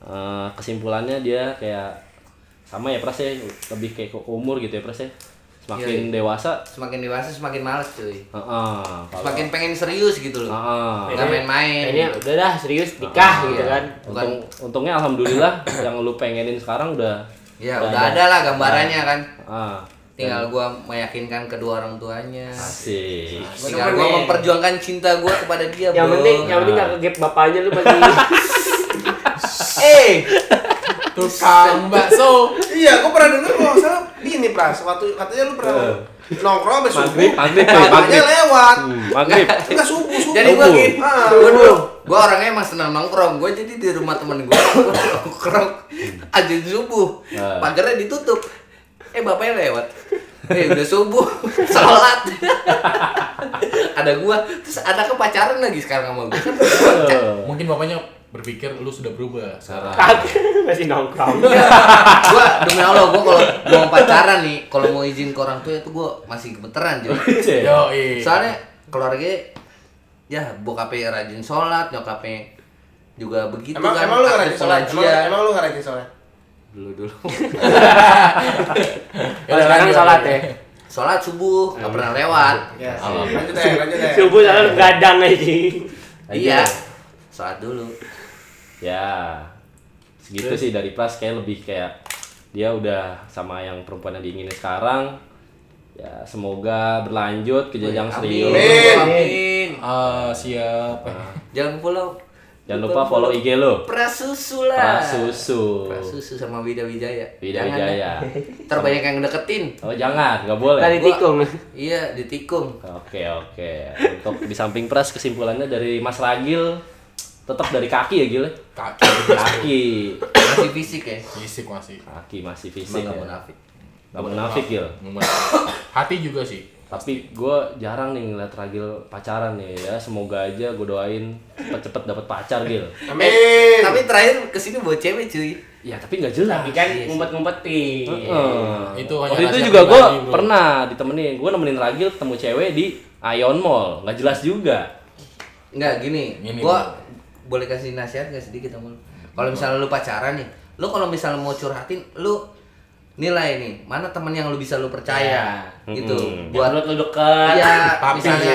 eh, kesimpulannya dia kayak sama ya Pras ya lebih kayak ke umur gitu ya Pras ya. Semakin dewasa,
Semakin dewasa semakin males cuy.
heeh. kalau-
Semakin pengen serius gitu loh.
Heeh.
Nggak main-main.
Ini udah dah serius nikah gitu
Iya.
kan.
Untung, untungnya alhamdulillah yang lu pengenin sekarang udah
Ya udah ada lah gambarannya kan.
ah
Tinggal gua meyakinkan kedua orang tuanya.
asik.
Tinggal gua memperjuangkan cinta gua kepada dia,
Yang
bro.
penting yang penting nggak kegep bapaknya lu pasti.
Eh,
Tukang bakso.
Iya, gua pernah denger kalau nggak salah gini Pras, waktu katanya lu pernah nongkrong sampai subuh.
Maghrib, maghrib, maghrib.
lewat.
Hmm, maghrib.
Enggak subuh, subuh.
jadi gini,
Ah,
gua dulu, gua orangnya emang senang nongkrong. Gua jadi di rumah temen gua, gua nongkrong aja subuh,
Ah.
pagarnya ditutup. Eh bapaknya lewat. Eh udah subuh, sholat. ada gua, terus ada pacaran lagi sekarang sama gua. Kan
Eh,
Mungkin bapaknya berpikir lu sudah berubah sekarang.
masih nongkrong.
gua demi Allah gua kalau mau pacaran nih, kalau mau izin ke orang tua itu gua masih gemeteran.
Yo, iya.
Soalnya keluarga ya bokapnya rajin sholat, nyokapnya juga begitu
Emang
kan.
emang lu nggak rajin sholat? Emang, emang lu rajin sholat?
dulu dulu.
Kalau sekarang sholat ya.
Sholat subuh nggak pernah lewat.
Ya,
Oh.
lanjut deh, lanjut deh.
Subuh selalu gadang aja.
Iya. Sholat dulu.
Ya, segitu sih dari Pras kayak lebih kayak dia udah sama yang perempuan yang diinginin sekarang. Ya, semoga berlanjut ke jenjang serius.
Amin.
Amin.
Ah, siapa?
Jangan follow.
Jangan lupa follow IG lo.
Prasusu lah.
Prasusu.
Prasusu sama Wida Wijaya.
Wida
Jangan
Wijaya.
deh. Ntar banyak yang deketin.
Oh jangan, nggak boleh.
Tadi tikung.
Iya, ditikung.
Oke oke. Untuk di samping Pras kesimpulannya dari Mas Ragil tetap dari kaki ya Gil? ya?
Kaki.
Kaki.
Masih fisik ya.
Fisik masih.
Kaki masih fisik
nggak
ya.
munafik.
Gak munafik Gil.
Hati juga sih.
Tapi gue jarang nih ngeliat Ragil pacaran nih ya. Semoga aja gue doain cepet-cepet dapet pacar Gil.
Amin.
Tapi terakhir ke sini bawa cewek cuy.
Ya tapi nggak jelas.
Tapi kan ngumpet-ngumpetin.
Heeh.
Itu hanya
Waktu itu juga gue pernah ditemenin. Gue nemenin Ragil ketemu cewek di Ion Mall. Nggak jelas juga.
Enggak gini,
Gini,
gua boleh kasih nasihat gak sedikit sama lu? Kalau misalnya lu pacaran nih, lu kalau misalnya mau curhatin, lu nilai nih, mana temen yang lu bisa lu percaya gitu.
Mm-mm.
Buat
Buat
lu dekat.
Iya,
Tapi
misalnya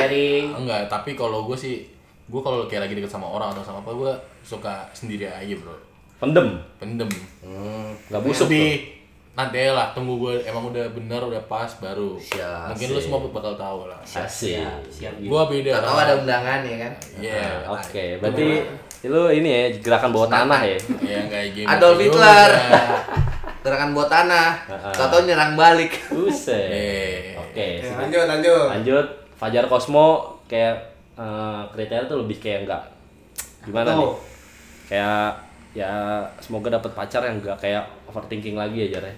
enggak, tapi kalau gue sih gue kalau kayak lagi deket sama orang atau sama apa gue suka sendiri aja bro
Pendem.
pendem
Hmm,
Nggak busuk tuh.
Nanti lah tunggu gue emang udah bener udah pas baru
Siap,
mungkin lu semua bakal tahu lah
Asik.
gue beda
Tahu ada undangan ya kan?
Iya,
Oke, berarti lu ini ya gerakan bawah tanah ya.
ya kayak gitu
Adolf
juga.
Hitler. Gerakan buat tanah.
Heeh.
Tahu nyerang balik.
Buset.
Eh.
Oke,
Ya,
sip.
lanjut, lanjut.
lanjut. Fajar Cosmo kayak eh, kriteria tuh lebih kayak enggak gimana nih? Kayak ya semoga dapat pacar yang enggak kayak overthinking lagi aja Re.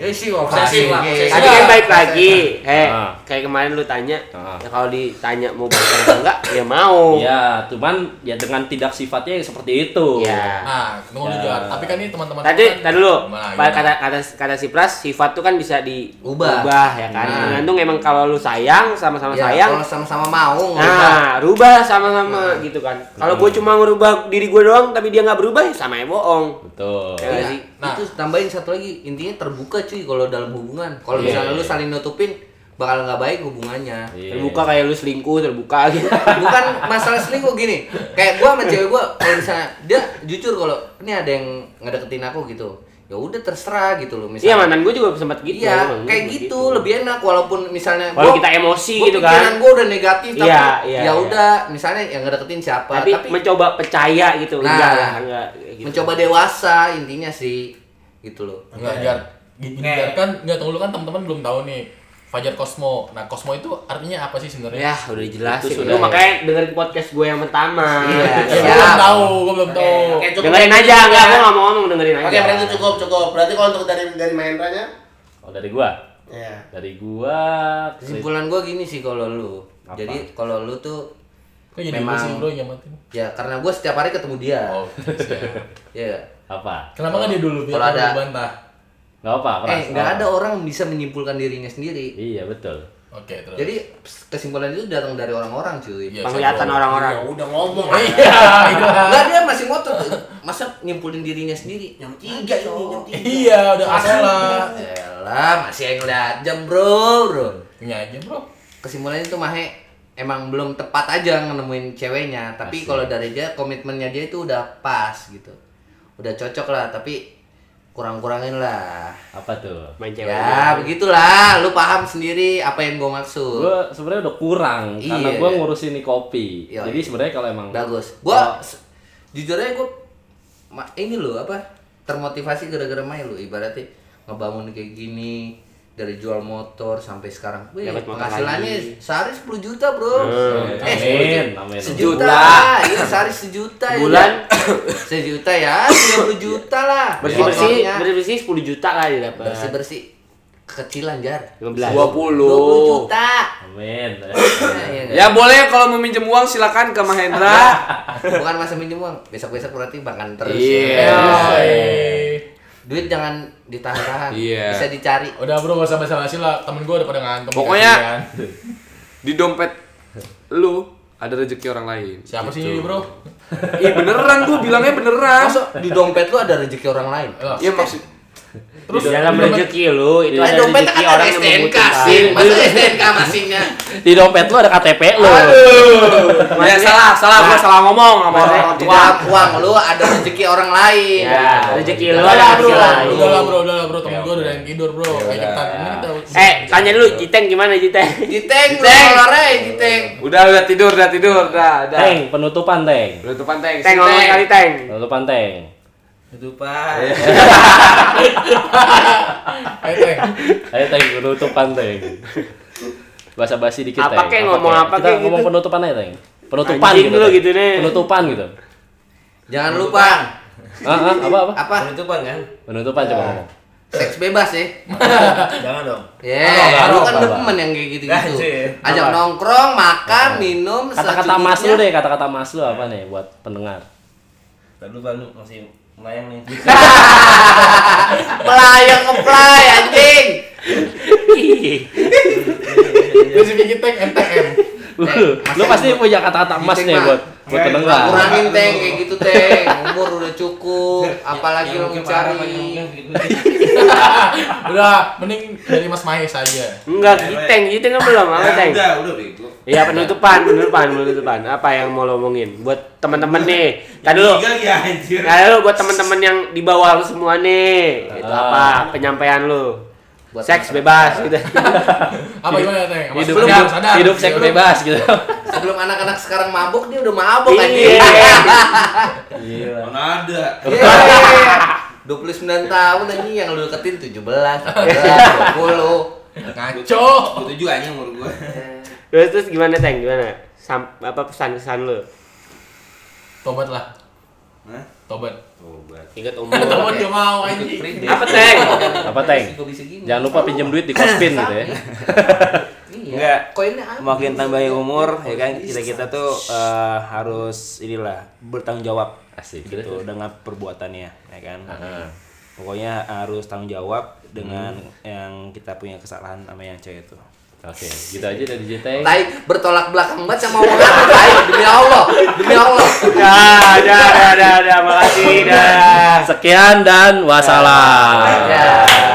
Ya sih, obsesi lah. obsesi.
Tadi kan baik lagi. Eh,
Ah.
kayak kemarin lu tanya,
Ah.
ya kalau ditanya mau pacaran atau enggak, ya mau.
Ya, cuman ya dengan tidak sifatnya yang seperti itu.
Ya.
nah tunggu
Ya.
juga tapi kan ini teman-teman
Tadi,
kan-
tadi dulu.
Gimana?
Kata kata kata si Pras, sifat tuh kan bisa
Ubah.
diubah ya kan.
Nah.
Tergantung emang kalau lu sayang sama-sama
Ya,
sayang.
kalau sama-sama mau.
Nah, rubah sama-sama gitu kan. Kalau gue cuma ngerubah diri gue doang, tapi dia nggak berubah, ya sama ya bohong.
Betul.
Ya
Iya.
sih?
Nah.
Itu tambahin satu lagi, intinya terbuka cuy kalau dalam hubungan. Kalau
Iya,
misalnya
iya.
lu saling nutupin bakal nggak baik hubungannya.
Iya.
Terbuka kayak lu selingkuh, terbuka gitu.
Bukan masalah selingkuh gini. Kayak gua sama cewek gua kalau misalnya dia jujur kalau ini ada yang ngedeketin aku gitu. Ya udah terserah gitu loh
Iya mantan gue juga sempat gitu.
Iya, kayak
sempat
gitu, lebih enak walaupun misalnya
Kalau
gua-
kita emosi
gua
gitu kan.
pikiran gue udah negatif tapi
Iya, iya,
ya
iya.
udah misalnya yang ngedeketin siapa
Tapi,
tapi,
mencoba percaya gitu.
Nah,
enggak enggak. gitu.
mencoba dewasa intinya sih gitu loh
Enggak, Jar. Gini, Jar, kan enggak tunggu dulu kan teman-teman belum tahu nih. Fajar Cosmo. Nah, Cosmo itu artinya apa sih sebenarnya?
Ya, udah dijelasin.
Itu
Lu
sudah.
makanya dengerin podcast gue yang pertama.
Iya.
Gua
Siap.
belum tahu, gua belum tahu.
Oke, cukup.
Dengerin aja, enggak gue enggak mau ngomong dengerin aja.
Oke, berarti cukup cukup. Berarti kalau untuk dari dari Mahendranya,
Oh dari gua.
ya.
Dari gua
kesimpulan gue gini sih kalau lu
Apa?
jadi kalau lu tuh
Kok jadi
Memang-
gua sih bro nyamatin?
ya karena gue setiap hari ketemu dia
Oh,
ya
apa?
Kenapa nggak dia dulu biar
Kalau ada-
dibantah?
Gak apa,
eh
keras.
nggak ada orang bisa menyimpulkan dirinya sendiri
Iya betul.
Oke, terus.
jadi kesimpulan itu datang dari orang-orang cuy
Iya,
Penglihatan orang-orang.
Ya udah ngomong.
Iya.
Enggak dia masih ngotot masa nyimpulin dirinya sendiri
Yang tiga ini, yang tiga.
Iya, udah salah.
Elah, masih yang ngeliat jam bro bro
Punya aja, Bro.
kesimpulannya itu Mahe emang belum tepat aja nemuin ceweknya tapi kalau dari dia komitmennya dia itu udah pas gitu udah cocok lah tapi kurang-kurangin lah
Apa tuh?
Main cewek.
ya begitulah lu paham sendiri apa yang gue maksud
Gua sebenarnya udah kurang karena
Iya.
gua ngurusin nih kopi.
Iya,
Jadi
iya.
sebenarnya kalau emang
bagus gua
Oh.
jujur aja gua ma- ini loh apa termotivasi gara-gara main lo ibaratnya ngebangun kayak gini dari jual motor sampai sekarang Wih,
Dapat
penghasilannya
lagi.
sehari 10 juta bro
Hmm,
eh
amin, amin.
sejuta iya sehari sejuta ya.
Bulan?
sejuta ya 30 juta lah
Bersih bersih,
Motornya
bersih bersih 10 juta lah dia dapat.
bersih bersih kecilan jar
15.
20.
20 juta
Amin.
Nah, iya nggak?
Ya boleh kalau mau minjem uang silakan ke Mahendra.
bukan masa minjem uang besok-besok berarti makan terus
Iya.
ya.
Eh.
Duit jangan ditahan-tahan
Iya.
bisa dicari
Udah bro, gak usah basa-basi lah. Temen gue udah pada ngantem.
Pokoknya-
kan.
Di dompet lu ada rezeki orang lain.
Siapa sih
Gitu.
ini bro?
Ih beneran gua bilangnya beneran.
Masa di dompet lu ada rezeki orang lain
Oh,
Iya maksud
Terus
Di dalam rezeki lu itu ada
dompet
rezeki
kan ada
orang yang membutuhkan.
sih masa STNK masihnya
Di dompet lu ada KTP lu.
ya salah, salah gua salah ngomong sama orang tua.
uang lu ada rezeki orang lain
Ya, rezeki lu
Udah
ada rezeki
bro.
lain.
Udah lah bro, udah lah bro. Temen gue udah yang tidur bro. Kita
Eh, tanya dulu Jiteng gimana Jiteng?
Jiteng
Jiteng.
olahraga Jiteng
Udah udah tidur, udah tidur, udah, udah.
Teng, penutupan teng.
Penutupan teng.
Teng ngomong kali Teng.
Penutupan teng.
Ketupat.
Ayo Teng.
Ayo teng, penutupan teng. Bahasa basi dikit
Apa kek, ngomong apa
Kita
kek
ngomong
gitu?
penutupan aja teng. Penutupan
Anjing
Teng.
gitu deh.
Penutupan gitu.
jangan lupa
Ah, ah, apa apa?
apa
Penutupan kan?
Penutupan coba ngomong.
seks bebas ya
Jangan dong.
Ya, lu kan demen yang kayak gitu-gitu. Ajak nongkrong, makan, minum,
Kata-kata mas lu deh, kata-kata mas lu apa nih buat pendengar?
Lalu baru masih melayang nih.
Melayang ngeplay anjing.
Gue sih bikin Teng MTM.
lu lu pasti punya kata-kata emas
Gitu,
nih buat buat pendengar.
Kurangin teng kayak gitu teng. Umur udah cukup, apalagi lo mencari.
Udah, mending dari Mas Mahes aja.
Enggak, Jiteng, Jiteng kan belum apa Teng?
udah, udah bego.
Iya penutupan, penutupan, penutupan. Apa yang mau lo omongin buat teman-teman nih? Tadi
ya anjir.
Nah, lu buat teman-teman yang di bawah lu semua nih. Itu apa penyampaian lu?
Buat
Seks bebas gitu.
Apa gimana Teng?
Hidup
Sadar,
hidup,
sadar.
hidup seks bebas gitu.
Sebelum anak-anak sekarang mabuk dia udah mabuk
Iya.
anjing.
Gila.
Mana ada.
Iya. 29 tahun anjing yang lu deketin 17, 18, 20.
Ngaco.
Itu juga anjing umur gua.
Terus terus gimana Teng? Gimana? Sam, apa pesan-pesan lu?
Tobat lah.
Hah?
Tobat.
Tobat.
Ingat umur.
Tobat gak mau anjing.
Apa Teng?
Apa teng?
Kok bisa gini?
Jangan lupa pinjam duit di Kospin gitu ya.
Iya.
Enggak.
Koinnya apa?
Makin tambahnya umur, ya kan kita kita tuh eh, harus inilah bertanggung jawab
Asik.
gitu dengan perbuatannya, ya kan. Pokoknya harus tanggung jawab dengan yang kita punya kesalahan sama yang cewek itu.
Oke, gitu aja dari JT.
Tai bertolak belakang banget sama omongan tai. Demi Allah, demi Allah.
Dah, dah, dah, dah, dah, makasih, dah.
Sekian dan wassalam.
Ya.